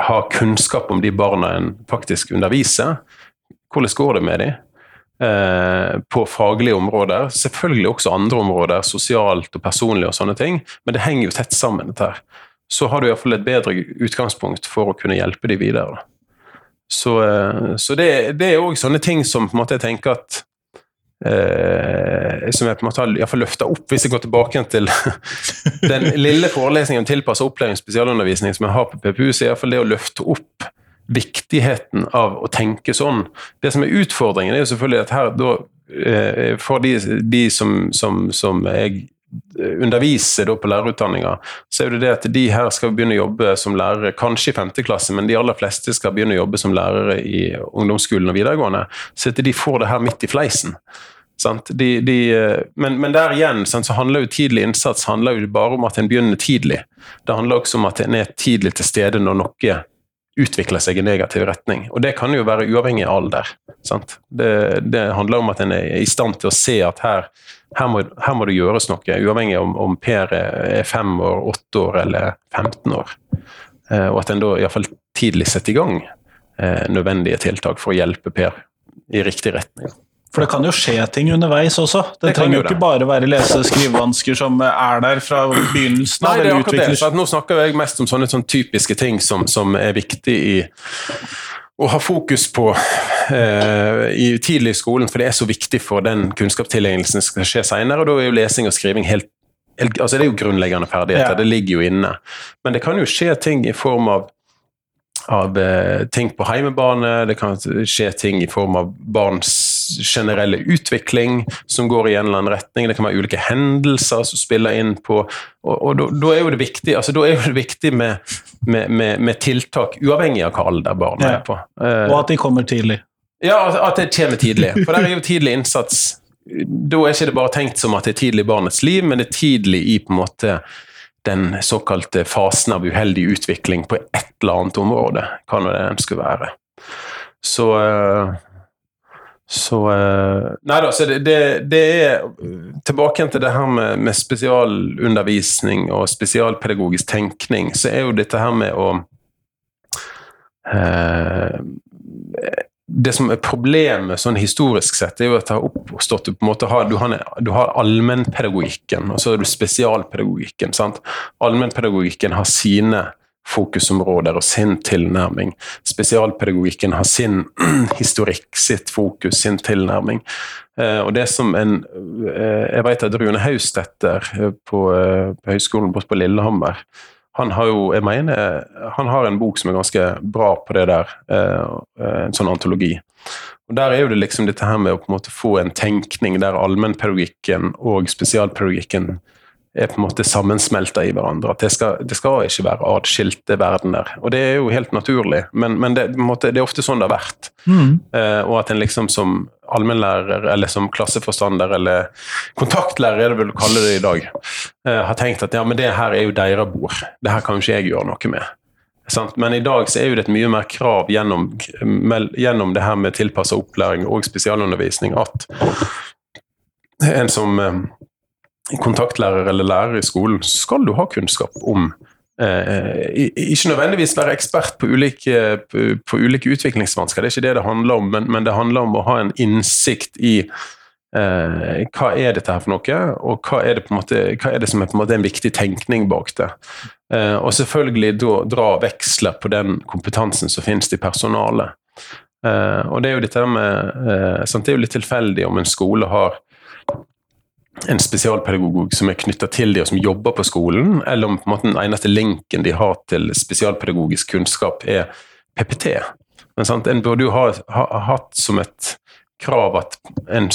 ha kunnskap om de barna en faktisk underviser. Hvordan går det med dem? Eh, på faglige områder. Selvfølgelig også andre områder, sosialt og personlig og sånne ting, men det henger jo tett sammen. dette her. Så har du iallfall et bedre utgangspunkt for å kunne hjelpe dem videre. Så, eh, så det, det er òg sånne ting som på en måte jeg tenker at eh, Som jeg på en måte har i løfta opp, hvis jeg går tilbake til den lille forelesningen om tilpasset opplæring og spesialundervisning som jeg har på PPU, så er iallfall det å løfte opp viktigheten av å tenke sånn. Det som er utfordringen, er jo selvfølgelig at her da eh, For de, de som, som, som jeg underviser da på lærerutdanninga, så er det det at de her skal begynne å jobbe som lærere, kanskje i femte klasse, men de aller fleste skal begynne å jobbe som lærere i ungdomsskolen og videregående. Så at de får det her midt i fleisen. De, de, men, men der igjen så handler jo tidlig innsats handler jo bare om at en begynner tidlig. Det handler også om at en er tidlig til stede når noe utvikler seg i negativ retning. Og det kan jo være uavhengig av alder. Det, det handler om at en er i stand til å se at her, her, må, her må det gjøres noe, uavhengig om, om Per er fem år, åtte år eller 15 år. Eh, og at en da iallfall tidlig setter i gang eh, nødvendige tiltak for å hjelpe Per i riktig retning. For det kan jo skje ting underveis også. Det, Det trenger jo ikke det. bare være lese- og skrivevansker som er der fra begynnelsen Nei, av. det er akkurat det. nå snakker jeg mest om sånne, sånne typiske ting som, som er viktig i å ha fokus på eh, i tidlig i skolen, for det er så viktig for den kunnskapstilegnelsen som skal skje seinere. Og da er jo lesing og skriving helt, helt altså Det er jo grunnleggende ferdigheter, Ja. det ligger jo inne. Men det kan jo skje ting i form av av eh, ting på heimebane, det kan skje ting i form av barns generelle utvikling som går i en eller annen retning, det kan være ulike hendelser som spiller inn på Og, og da, er jo det viktig altså da er jo det viktig med, med, med, med tiltak uavhengig av hva alder barna Ja. er på. Eh, Og at de kommer tidlig. Ja, at- at det kommer tidlig. For der er jo tidlig innsats Da er ikke det bare tenkt som at det er tidlig i barnets liv, men det er tidlig i på en måte den såkalte fasen av uheldig utvikling på et eller annet område, hva nå det enn skulle være. Så eh, så eh, Nei da, så det, det, det er Tilbake til det her med, med spesialundervisning og spesialpedagogisk tenkning, så er jo dette her med å eh, det som er problemet sånn historisk sett, er jo at det har oppstått på en måte du har, du har allmennpedagogikken, og så har du spesialpedagogikken. sant? Allmennpedagogikken har sine fokusområder og sin tilnærming. Spesialpedagogikken har sin historikk, sitt fokus, sin tilnærming. Eh, og det som en eh, Jeg vet at Rune Haustetter eh, på, på høyskolen borte på Lillehammer han har jo, jeg mener, han har en bok som er ganske bra på det der, en sånn antologi. Og Der er jo det liksom dette her med å på en måte få en tenkning der allmennpedagogikken og spesialpedagogikken er på en måte sammensmelta i hverandre. At det skal, det skal ikke være atskilte verdener. Og det er jo helt naturlig, men, men det, måte, det er ofte sånn det har vært. Eh, og at en liksom som allmennlærer, eller som klasseforstander, eller kontaktlærer, er det vel å kalle det i dag, eh, har tenkt at ja, men det her er jo deres bord. Det her kan jo ikke jeg gjøre noe med. Sant? Men i dag så er jo det et mye mer krav gjennom, gjennom det her med tilpassa opplæring og spesialundervisning at en som eh, kontaktlærer eller lærer i skolen, så skal du ha kunnskap om eh, Ikke nødvendigvis være ekspert på ulike, på, på ulike utviklingsvansker, det er ikke det det handler om, men, men det handler om å ha en innsikt i eh, hva er dette her for noe, og hva er det, måte, hva er det som er en en viktig tenkning bak det. Eh, og selvfølgelig da dra veksler på den kompetansen som finnes i personalet. Eh, og det er jo dette med eh, sant, Det er jo litt tilfeldig om en skole har en spesialpedagog som er knytta til de og som jobber på skolen, eller om på en måte den eneste linken de har til spesialpedagogisk kunnskap, er PPT. Men sant, En burde jo ha, ha, hatt som et krav at en,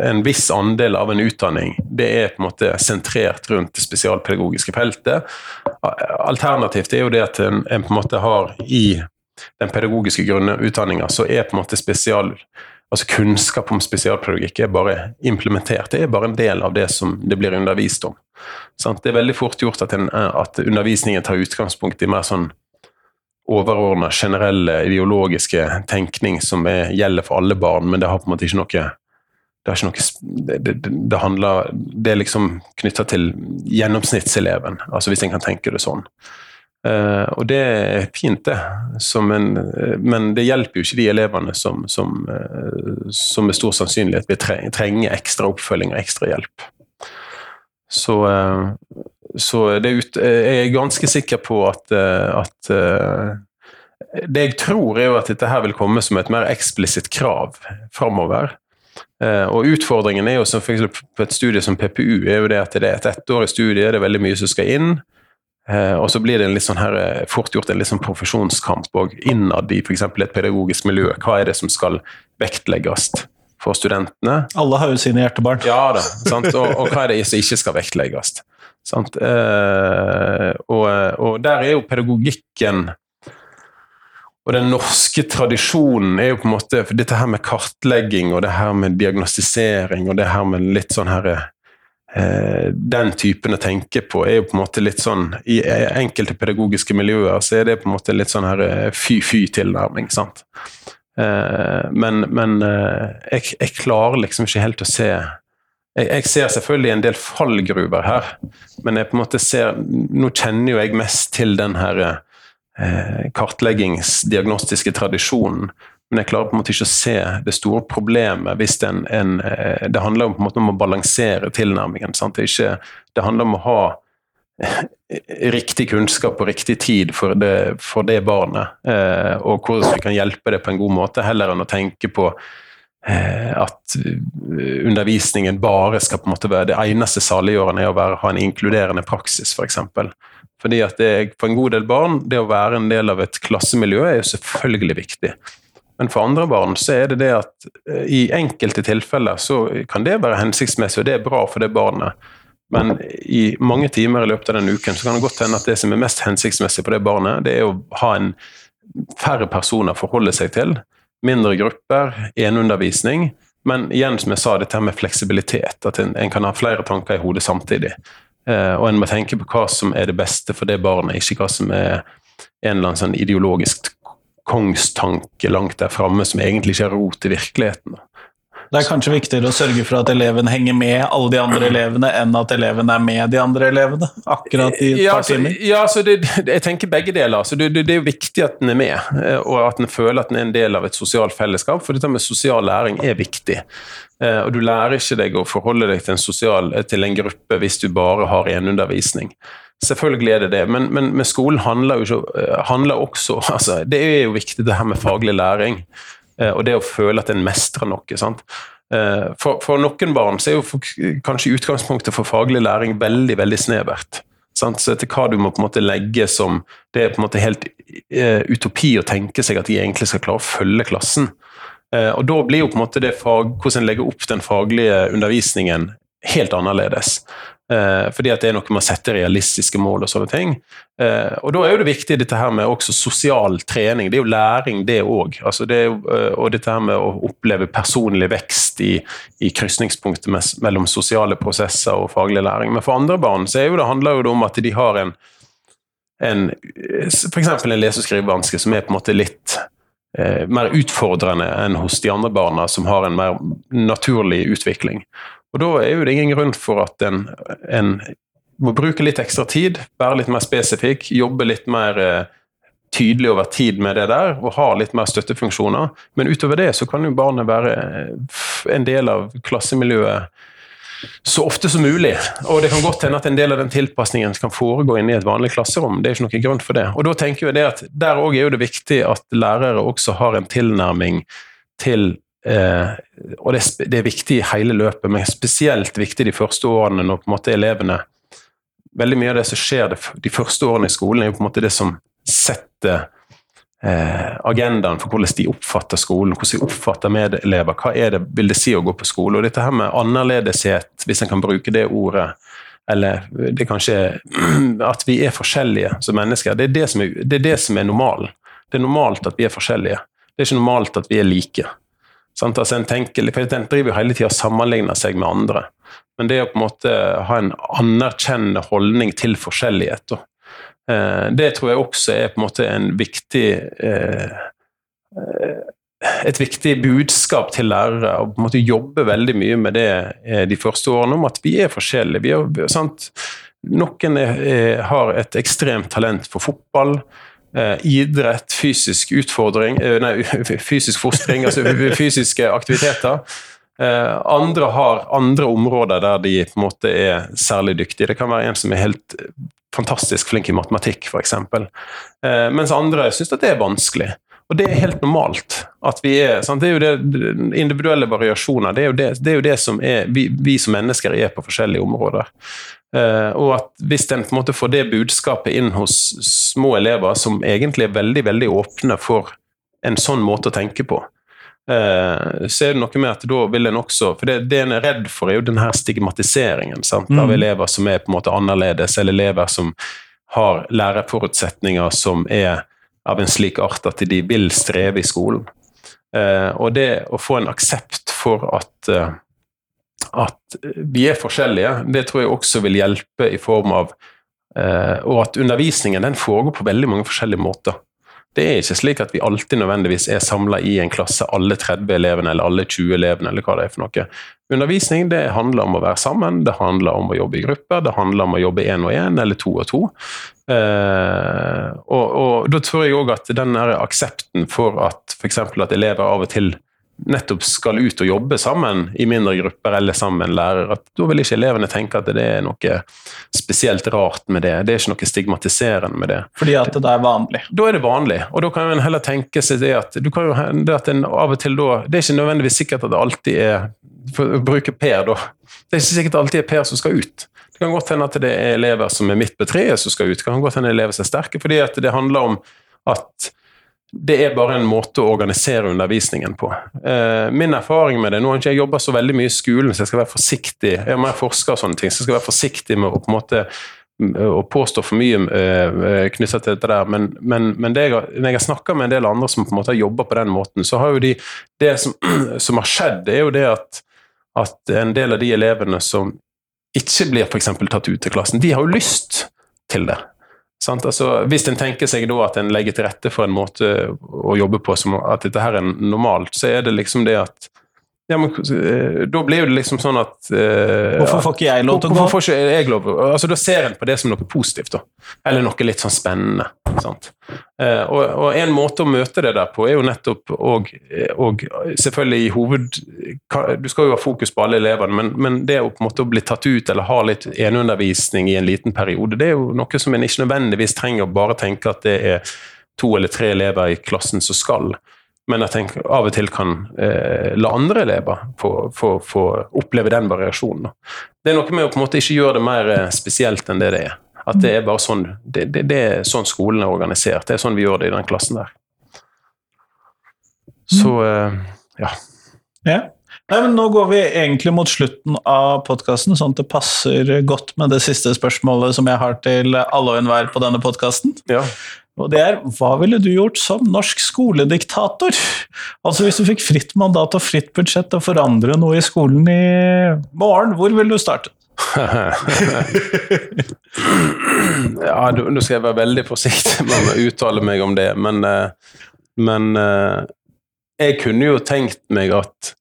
en viss andel av en utdanning det er på en måte sentrert rundt det spesialpedagogiske feltet. Alternativt er jo det at en, en på en måte har i den pedagogiske grunnutdanninga, så er på en måte spesial altså kunnskap om spesialpedagogikk er bare implementert. Det er bare en del av det som det blir undervist om. Sant? Det er veldig fort gjort at, en, at undervisningen tar utgangspunkt i mer sånn overordna, generelle, ideologiske tenkning som er, gjelder for alle barn, men det har på en måte ikke noe det, er ikke noe, det, det, det handler Det er liksom knytta til gjennomsnittseleven, altså hvis en kan tenke det sånn. Eh, og det er fint, det. En, uh, men det hjelper jo ikke de elevene som, som, uh, som med stor sannsynlighet vil tre, trenge ekstra oppfølging og ekstra hjelp. Så, eh, så ut, eh, jeg er ganske sikker på at, eh, at eh, Det jeg tror, er jo at dette her vil komme som et mer eksplisitt krav framover. Eh, og utfordringen er jo som på et studie som PPU, er jo det at det er et ettårig studie, det er veldig mye som skal inn. Eh, og så blir det en litt sånn her, eh, fort gjort en litt sånn profesjonskamp og innad i f.eks. et pedagogisk miljø. Hva er det som skal vektlegges for studentene? Alle har jo sine hjertebarn. Ja da, sant? Og, og hva er det som ikke skal vektlegges? Sant? Eh, og, og der er jo pedagogikken og den norske tradisjonen er jo på en måte for Dette her med kartlegging og det her med diagnostisering og det her med litt sånn her eh, Den typen å tenke på er jo på en måte litt sånn I enkelte pedagogiske miljøer så er det på en måte litt sånn her eh, fy-fy-tilnærming. sant? Eh, men men eh, jeg, jeg klarer liksom ikke helt å se jeg, jeg ser selvfølgelig en del fallgruver her, men jeg på en måte ser Nå kjenner jo jeg mest til den her eh, kartleggingsdiagnostiske tradisjonen. Men jeg klarer på en måte ikke å se det store problemet hvis en, en eh, Det handler på en måte om å balansere tilnærmingen. Det, ikke, det handler om å ha eh, riktig kunnskap og riktig tid for det, for det barnet, eh, og hvordan vi kan hjelpe det på en god måte, heller enn å tenke på at undervisningen bare skal på en måte være det eneste saliggjørende er å være, ha en inkluderende praksis, f.eks. For eksempel. Fordi at det, for en god del barn, det å være en del av et klassemiljø er jo selvfølgelig viktig. Men for andre barn så er det det at eh, i enkelte tilfeller så kan det være hensiktsmessig, og det er bra for det barnet. Men i mange timer i løpet av den uken så kan det godt hende at det som er mest hensiktsmessig for det barnet, det er å ha en færre personer å forholde seg til, mindre grupper, eneundervisning. Men igjen, som jeg sa, dette med fleksibilitet. At en, en kan ha flere tanker i hodet samtidig. Eh, og en må tenke på hva som er det beste for det barnet, ikke hva som er en eller annen sånn ideologisk kongstanke langt der framme som egentlig ikke har rot i virkeligheten. Det er kanskje viktigere å sørge for at eleven henger med alle de andre elevene, enn at eleven er med de andre elevene, akkurat i et ja, par timer? Så, ja, så det, jeg tenker begge deler. Så det, det, det, er jo viktig at den er med, eh, og at den føler at den er en del av et sosialt fellesskap. For dette med sosial læring er viktig. Eh, og du lærer ikke deg å forholde deg til en, sosial, til en gruppe hvis du bare har eneundervisning. Selvfølgelig er det det, men, men, men skolen handler jo ikke, eh, handler også altså, Det er jo viktig det her med faglig læring. Eh, og det å føle at en mestrer noe. sant? Eh, for, for, noen barn så er jo for, kanskje utgangspunktet for faglig læring veldig veldig snevert. Sant? Så etter hva du må på en måte legge som Det er på en måte helt utopi å tenke seg at de egentlig skal klare å følge klassen. Og da blir jo på en måte det fag, hvordan en legger opp den faglige undervisningen, helt annerledes. Eh, fordi at det er noe med å sette realistiske mål og sånne ting. Eh, og da er jo det viktig dette her med også sosial trening. Det er jo læring, det òg. Altså det eh, og dette her med å oppleve personlig vekst i, i krysningspunktet mellom sosiale prosesser og faglig læring. Men for andre barn så jo det, handler jo det om at de har en, en f.eks. en lese- og skrivevanske som er på en måte litt eh, mer utfordrende enn hos de andre barna som har en mer naturlig utvikling. Og Da er jo det ingen grunn for at en, en må bruke litt ekstra tid, være litt mer spesifikk, jobbe litt mer eh, tydelig over tid med det der, og ha litt mer støttefunksjoner. Men utover det så kan jo barnet være eh, en del av klassemiljøet så ofte som mulig. Og det kan godt hende at en del av den tilpasningen kan foregå inne i et vanlig klasserom. Det er ikke noen grunn for det. Og da tenker jeg det at Der òg er jo det viktig at lærere også har en tilnærming til Eh, og det, det, er viktig i hele løpet, men spesielt viktig de første årene når på en måte elevene Veldig mye av det som skjer de første årene i skolen, er jo på en måte det som setter eh, agendaen for hvordan de oppfatter skolen, hvordan de oppfatter medelever. Hva er det, vil det si å gå på skole? Og dette her med annerledeshet, hvis en kan bruke det ordet, eller det kanskje at vi er forskjellige som mennesker, det er det som er, det er, er normalen. Det er normalt at vi er forskjellige. Det er ikke normalt at vi er like. Sant? Altså en, tenker, en driver jo hele tida og sammenligner seg med andre. Men det å på en måte ha en anerkjennende holdning til forskjellighet, eh, det tror jeg også er på en måte en viktig eh, et viktig budskap til lærere. å på en måte jobbe veldig mye med det eh, de første årene, om at vi er forskjellige. Vi er? Noen er, har et ekstremt talent for fotball. Eh, idrett, fysisk utfordring eh, Nei, fysisk fostring, altså fysiske aktiviteter. Eh, andre har andre områder der de på en måte er særlig dyktige. Det kan være en som er helt fantastisk flink i matematikk, f.eks. Mens andre syns at det er vanskelig. Og det er helt normalt. at vi er, sant? Det er jo det, individuelle variasjoner. Det er jo det, det, er jo det som er vi, vi, som mennesker er på forskjellige områder. Uh, og at hvis en på en måte får det budskapet inn hos små elever som egentlig er veldig veldig åpne for en sånn måte å tenke på, uh, så er det noe med at da vil en også For det, det en er redd for, er jo den her stigmatiseringen sant, av mm. elever som er på en måte annerledes, eller elever som har læreforutsetninger som er av en slik art at de vil streve i skolen. Uh, og det å få en aksept for at at vi er forskjellige, det tror jeg også vil hjelpe i form av eh, Og at undervisningen den foregår på veldig mange forskjellige måter. Det er ikke slik at vi alltid nødvendigvis er samla i en klasse, alle 30 elevene eller alle 20 elevene, eller hva det er for noe. Undervisning det handler om å være sammen, det handler om å jobbe i grupper, det handler om å jobbe én og én eller to og to. Eh, og, og, da tror jeg òg at den aksepten for at f.eks. at elever av og til nettopp skal ut og jobbe sammen i mindre grupper eller sammen med en lærer, at da vil ikke elevene tenke at det er noe spesielt rart med det. Det er ikke noe stigmatiserende med det. Fordi at det er vanlig? Da er det vanlig. Og da kan en heller tenke seg det at, du kan jo, det at en av og til da Det er ikke nødvendigvis sikkert at det alltid er For å bruke Per, da. Det er ikke sikkert alltid er Per som skal ut. Det kan godt hende at det er elever som er midt på treet som skal ut. Det kan godt hende elever som er sterke, fordi at det handler om at det er bare en måte å organisere undervisningen på. Eh, min erfaring med det Nå har ikke jeg jobba så veldig mye i skolen, så jeg skal være forsiktig jeg har mer forsker og sånne ting, så jeg skal være forsiktig med å på måte å påstå for mye eh, knyttet til dette der, men, men, men det jeg, når jeg har snakka med en del andre som på en måte har jobba på den måten, så har jo de Det som, som har skjedd, det er jo det at, at en del av de elevene som ikke blir f.eks. tatt ut til klassen, de har jo lyst til det. Altså, hvis en tenker seg da at en legger til rette for en måte å jobbe på som at dette her er normalt, så er det liksom det at ja, men eh, Da blir det liksom sånn at uh, Hvorfor får ikke jeg lov til å gå? Hvorfor får ikke jeg lov? Altså, Da ser en på det som noe positivt, da. Eller noe litt sånn spennende. Sant? Uh, og, og, en måte å møte det der på, er jo nettopp og, og selvfølgelig i hoved Du skal jo ha fokus på alle elevene, men, men, det å på en måte bli tatt ut eller ha litt eneundervisning i en liten periode, det er jo noe som en ikke nødvendigvis trenger å bare tenke at det er to eller tre elever i klassen som skal. Men jeg tenker av og til kan eh, la andre elever få, få, få, oppleve den variasjonen. Det er noe med å på en måte ikke gjøre det mer eh, spesielt enn det det er. At det er bare sånn, det, det, det er sånn skolen er organisert. Det er sånn vi gjør det i den klassen der. Så eh, ja. ja. Nei, men Nå går vi egentlig mot slutten av podkasten, sånn at det passer godt med det siste spørsmålet som jeg har til alle og enhver på denne podkasten. Ja. Og det er hva ville du gjort som norsk skolediktator? Altså Hvis du fikk fritt mandat og fritt budsjett til å forandre noe i skolen i morgen, hvor ville du starte? ja, nå skal jeg være veldig forsiktig med å uttale meg om det, men, eh, men eh, jeg kunne jo tenkt meg at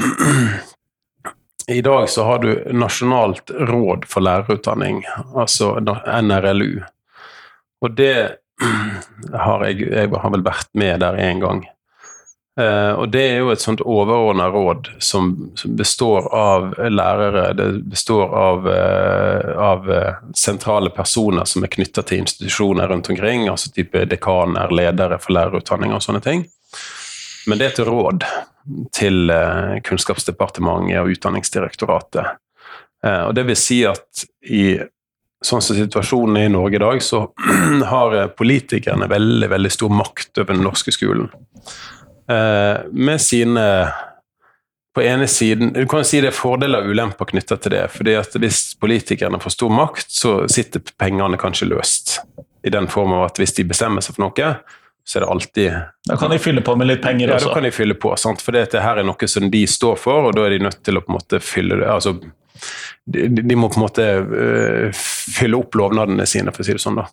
i dag så har du Nasjonalt råd for lærerutdanning, altså NRLU. Og det har jeg, jeg har vel vært med der én gang. Uh, og det er jo et sånt overordna råd som, som, består av lærere, det består av, uh, av uh, sentrale personer som er knytta til institusjoner rundt omkring, altså type dekaner, ledere for lærerutdanning og sånne ting. Men det er et råd til Kunnskapsdepartementet og Utdanningsdirektoratet. og det vil si at i sånn som situasjonen er i Norge i dag, så har politikerne veldig, veldig stor makt over den norske skolen. Eh, med sine På ene siden Du kan si det er fordeler og ulemper knytta til det. fordi at hvis politikerne får stor makt, så sitter pengene kanskje løst. I den form av at hvis de bestemmer seg for noe, så er det alltid Da kan de fylle på med litt penger ja, også? Ja, da kan de fylle på. Sant? For dette her er noe som de står for, og da er de nødt til å på en måte fylle det altså de, de, må på en måte uh, fylle opp lovnadene sine, for å si det sånn. da.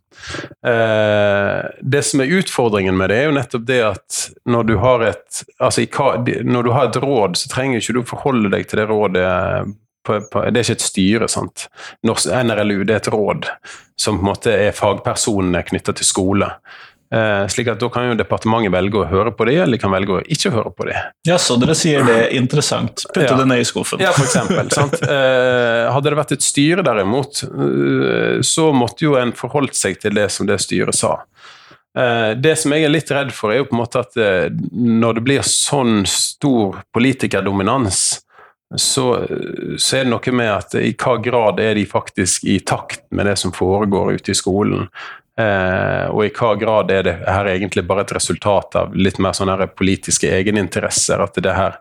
Uh, det som er utfordringen med det, er jo nettopp det at når du har et altså i, når du har et råd, så trenger ikke du forholde deg til det rådet på, på, det er ikke et styre. sant? NRLU det er et råd som på en måte er fagpersonene knytta til skole. Eh, slik at Da kan jo departementet velge å høre på det, eller de kan velge å ikke høre på det. Ja, Så dere sier det er interessant. Putte ja. det ned i skuffen. Ja, for eksempel, sant? Eh, hadde det vært et styre derimot, eh, så måtte jo en forholdt seg til det som det styret sa. Det som jeg er litt redd for, er jo på en måte at når det blir sånn stor politikerdominans, så, så, er det noe med at i hva grad er de faktisk i takt med det som foregår ute i skolen. Eh, og i hva grad er det her egentlig bare et resultat av litt mer sånne politiske egeninteresser? At det her,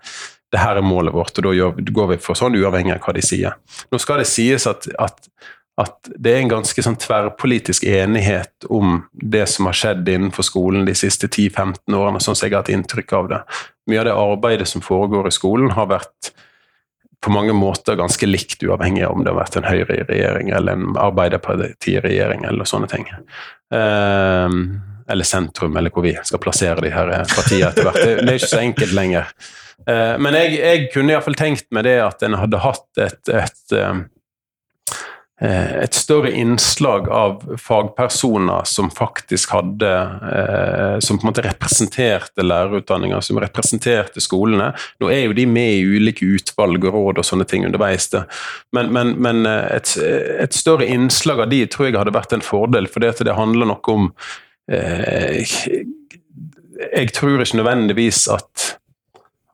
det her er målet vårt, og da går vi for sånn uavhengig av hva de sier. Nå skal det sies at, at, at det er en ganske sånn tverrpolitisk enighet om det som har skjedd innenfor skolen de siste 10-15 årene, sånn som jeg har hatt inntrykk av det. Mye av det arbeidet som foregår i skolen, har vært på mange måter ganske likt, uavhengig av om det har vært en Høyre-regjering eller en Arbeiderparti-regjering eller sånne ting. Uh, eller sentrum, eller hvor vi skal plassere de her partiene etter hvert. Det, er ikke så enkelt lenger. Uh, men jeg, jeg kunne iallfall tenkt meg det at en hadde hatt et, et uh, Eh, et større innslag av fagpersoner som faktisk hadde eh, Som på en måte representerte lærerutdanninga, som representerte skolene. Nå er jo de med i ulike utvalg og råd og sånne ting underveis, men, men, men eh, et, et, større innslag av de tror jeg hadde vært en fordel, for det, handler noe om eh, Jeg tror ikke nødvendigvis at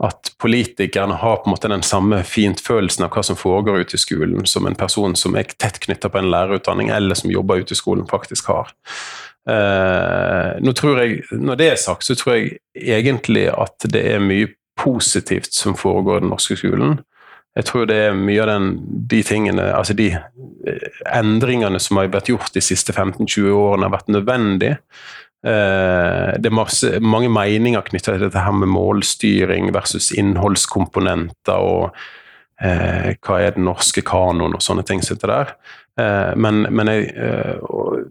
at politikerne har på en måte den samme fintfølelsen av hva som foregår ute i skolen, som en person som er tett knytta på en lærerutdanning, eller som jobber ute i skolen, faktisk har. Eh, nå tror jeg, Når det er sagt, så tror jeg egentlig at det er mye positivt som foregår i den norske skolen. jeg tror det er mye av den, de tingene, altså de eh, endringene som har vært gjort de siste 15-20 årene, har vært nødvendig. Eh, det er masse, mange meninger knyttet til dette her med målstyring versus innholdskomponenter og eh, hva er den norske kanoen og sånne ting. sitter der. Eh, men, men jeg, eh, og,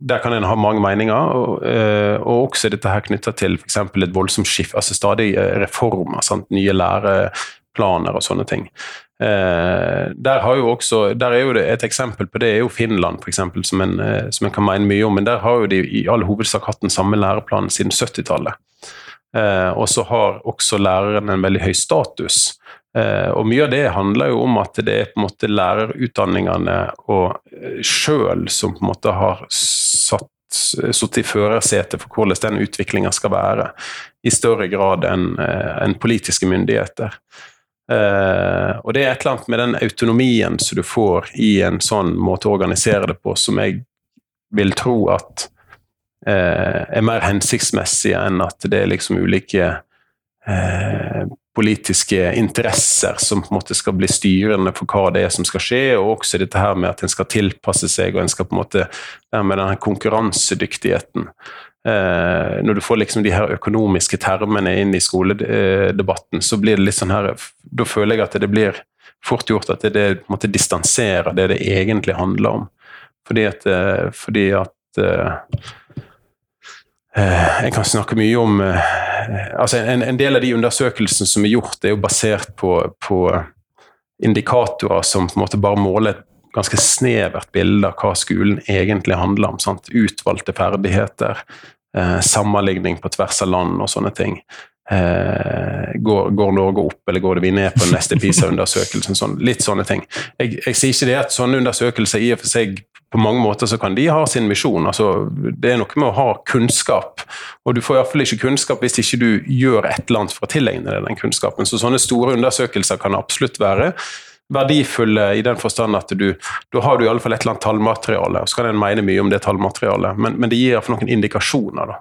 der kan en ha mange meninger, og, eh, og også dette her knytta til f.eks. et voldsomt skift, altså stadig reformer, sant? nye læreplaner og sånne ting. der, har jo også, der er jo det et eksempel på det er jo Finland, for eksempel, som en, som en kan mene mye om. Men der har jo de i all hovedsak hatt den samme læreplanen siden 70-tallet. og så har også læreren en veldig høy status. Eh, og Mye av det handler jo om at det er på en måte lærerutdanningene og uh, sjøl som på en måte har satt sittet i førersetet for hvordan den utviklinga skal være, i større grad enn uh, en politiske myndigheter. Og Det er et eller annet med den autonomien som du får i en sånn måte å organisere det på, som jeg vil tro at er mer hensiktsmessig enn at det er liksom ulike politiske interesser som på en måte skal bli styrende for hva det er som skal skje, og også dette her med at en skal tilpasse seg, og en skal på en måte med denne konkurransedyktigheten. Eh, når du får liksom de her økonomiske termene inn i skoledebatten, så blir det litt sånn her Da føler jeg at det blir fort gjort at det, det måte distanserer det det egentlig handler om. Fordi at, eh, fordi at eh, Eh, jeg kan snakke mye om eh, altså en, en, del av de undersøkelsene som er gjort, er jo basert på, på, indikatorer som på en måte bare måler et ganske snevert bilde av hva skolen egentlig handler om. Sant? Utvalgte ferdigheter, eh, sammenligning på tvers av land og sånne ting. Eh, går, går, Norge opp, eller går det vi ned på den neste PISA-undersøkelsen? Sånn, litt sånne ting. Jeg, jeg, sier ikke det at sånne undersøkelser i og for seg på mange måter så kan de ha sin misjon. Altså, det er noe med å ha kunnskap, og du får iallfall ikke kunnskap hvis ikke du gjør et eller annet for å tilegne deg den kunnskapen. Så sånne store undersøkelser kan absolutt være verdifulle i den forstand at du da har du i alle fall et eller annet tallmateriale. og Så kan en mene mye om det tallmaterialet, men, men det gir iallfall noen indikasjoner. da.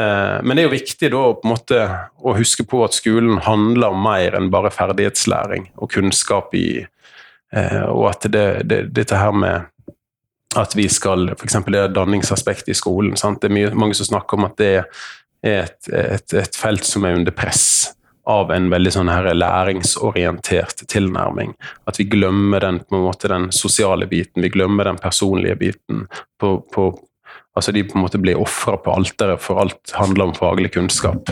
Eh, men det er jo viktig da på en måte å huske på at skolen handler om mer enn bare ferdighetslæring og kunnskap i eh, Og at det, det, dette her med at vi skal F.eks. det danningsaspektet i skolen. Sant? Det er mye, mange som snakker om at det er et, et, et, felt som er under press av en veldig sånn her læringsorientert tilnærming. At vi glemmer den, på en måte, den sosiale biten, vi glemmer den personlige biten. På, på, Altså de på en måte blir ofra på alteret, for alt handler om faglig kunnskap.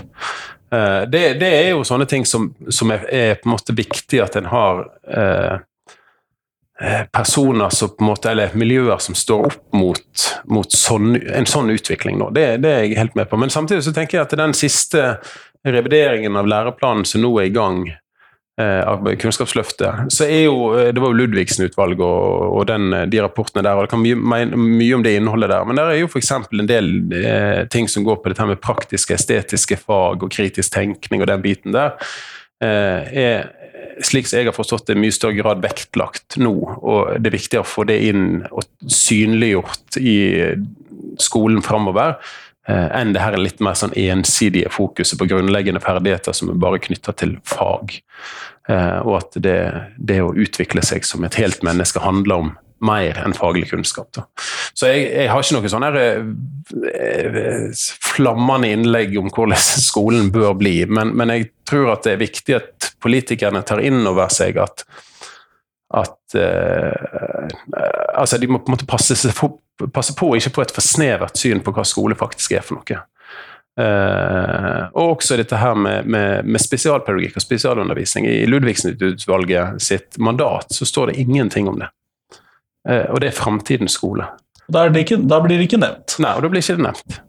Eh, det, det, er jo sånne ting som, som er, er, på en måte viktig at en har eh, eh, personer som på en måte, eller miljøer som står opp mot, mot sånn, en sånn utvikling. Det, det, er jeg helt med på. Men samtidig så tenker jeg at den siste revideringen av læreplanen som nå er i gang, Eh, av Kunnskapsløftet, så er jo eh, Det var jo Ludvigsen-utvalget og, og den, eh, de rapportene der, og det kan mye, mye om det innholdet der. Men der er jo f.eks. en del eh, ting som går på dette med praktiske, estetiske fag og kritisk tenkning og den biten der. Eh, er slik som jeg har forstått det, i mye større grad vektlagt nå. Og det er viktig å få det inn og synliggjort i skolen framover. Eh, enn det her litt mer sånn ensidige fokuset på grunnleggende ferdigheter som er bare knytta til fag. Eh, og at det, det, å utvikle seg som et helt menneske handler om mer enn faglig kunnskap. Da. Så jeg, jeg, har ikke noe sånn her eh, flammende innlegg om hvordan skolen bør bli, men, men, jeg tror at det er viktig at politikerne tar inn over seg at at eh, altså De må på en måte passe, passe på å ikke få et for snevert syn på hva skole faktisk er for noe. Uh, og også dette her med, med, med, spesialpedagogikk og spesialundervisning. I Ludvigsen-utvalget sitt mandat så står det ingenting om det. Uh, og det er framtidens skole. Da, ikke, da, blir det ikke nevnt? Nei, og da blir ikke det nevnt.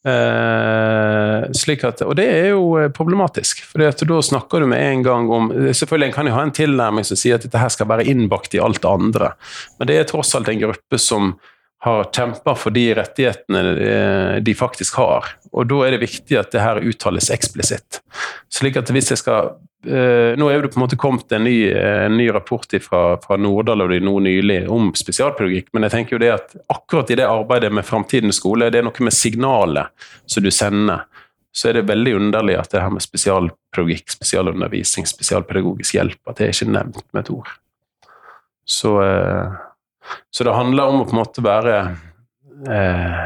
Uh, slik at, og det er jo problematisk, for da snakker du med en gang om Selvfølgelig kan jo ha en tilnærming som sier at dette her skal være innbakt i alt det andre, men det er tross alt en gruppe som har kjempa for de rettighetene eh, de faktisk har. Og da er det viktig at det her uttales eksplisitt. Slik at hvis jeg skal Uh, nå er det på en måte kommet en ny, en ny rapport fra, fra Nordahl og de nå nylig om spesialpedagogikk, men jeg tenker jo det at akkurat i det arbeidet med framtidens skole, det er noe med signalet som du sender. så er det veldig underlig at det her med spesialpedagogikk, spesialundervisning, spesialpedagogisk hjelp, at det er ikke nevnt med et ord. Så, eh, så det handler om å på en måte være eh,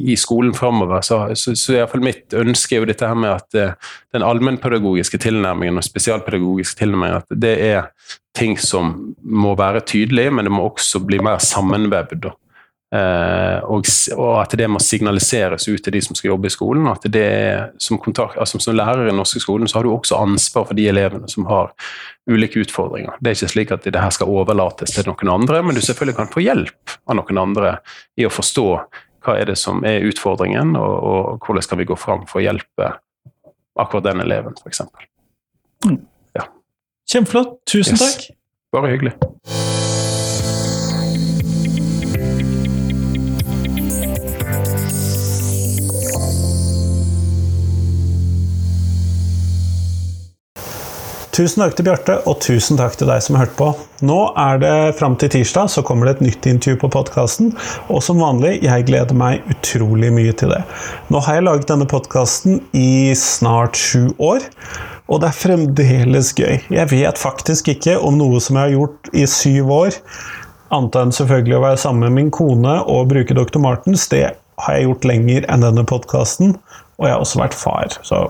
i skolen framover. Så, så, så i hvert fall mitt ønske er jo dette her med at eh, den allmennpedagogiske tilnærmingen og spesialpedagogiske tilnærmingen, at det er ting som må være tydelig, men det må også bli mer sammenvevd. Eh, og, og at det må signaliseres ut til de som skal jobbe i skolen. at det som, kontakt, altså Som lærer i den norske skolen så har du også ansvar for de elevene som har ulike utfordringer. Det er ikke slik at det her skal overlates til noen andre, men du selvfølgelig kan få hjelp av noen andre i å forstå hva er det som er utfordringen, og, og hvordan skal vi gå fram for å hjelpe akkurat den eleven, f.eks. Kjempeflott. Tusen Yes. takk. Bare hyggelig. Tusen takk til Bjarte, og tusen takk til deg som har hørt på. Nå er det fram til tirsdag, så kommer det et nytt intervju på podkasten. Og som vanlig, jeg gleder meg utrolig mye til det. Nå har jeg laget denne podkasten i snart sju år, og det er fremdeles gøy. Jeg vet faktisk ikke om noe som jeg har gjort i syv år, annet enn selvfølgelig å være sammen med min kone og bruke Dr. Martens. Det har jeg gjort lenger enn denne podkasten, og jeg har også vært far. Så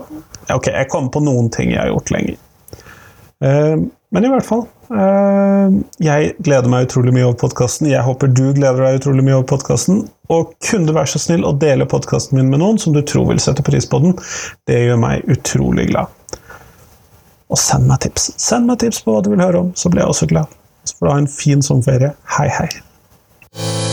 ok, jeg kommer på noen ting jeg har gjort lenger. Eh, Men i hvert fall eh, Jeg gleder meg utrolig mye over podkasten. Jeg håper du gleder deg utrolig mye over podkasten. Og kunne du være så snill å dele podkasten min med noen som du tror vil sette pris på den? Det gjør meg utrolig glad. Og send meg tips. Send meg tips på hva du vil høre om, så blir jeg også glad. Så får du ha en fin sommerferie. Hei, hei.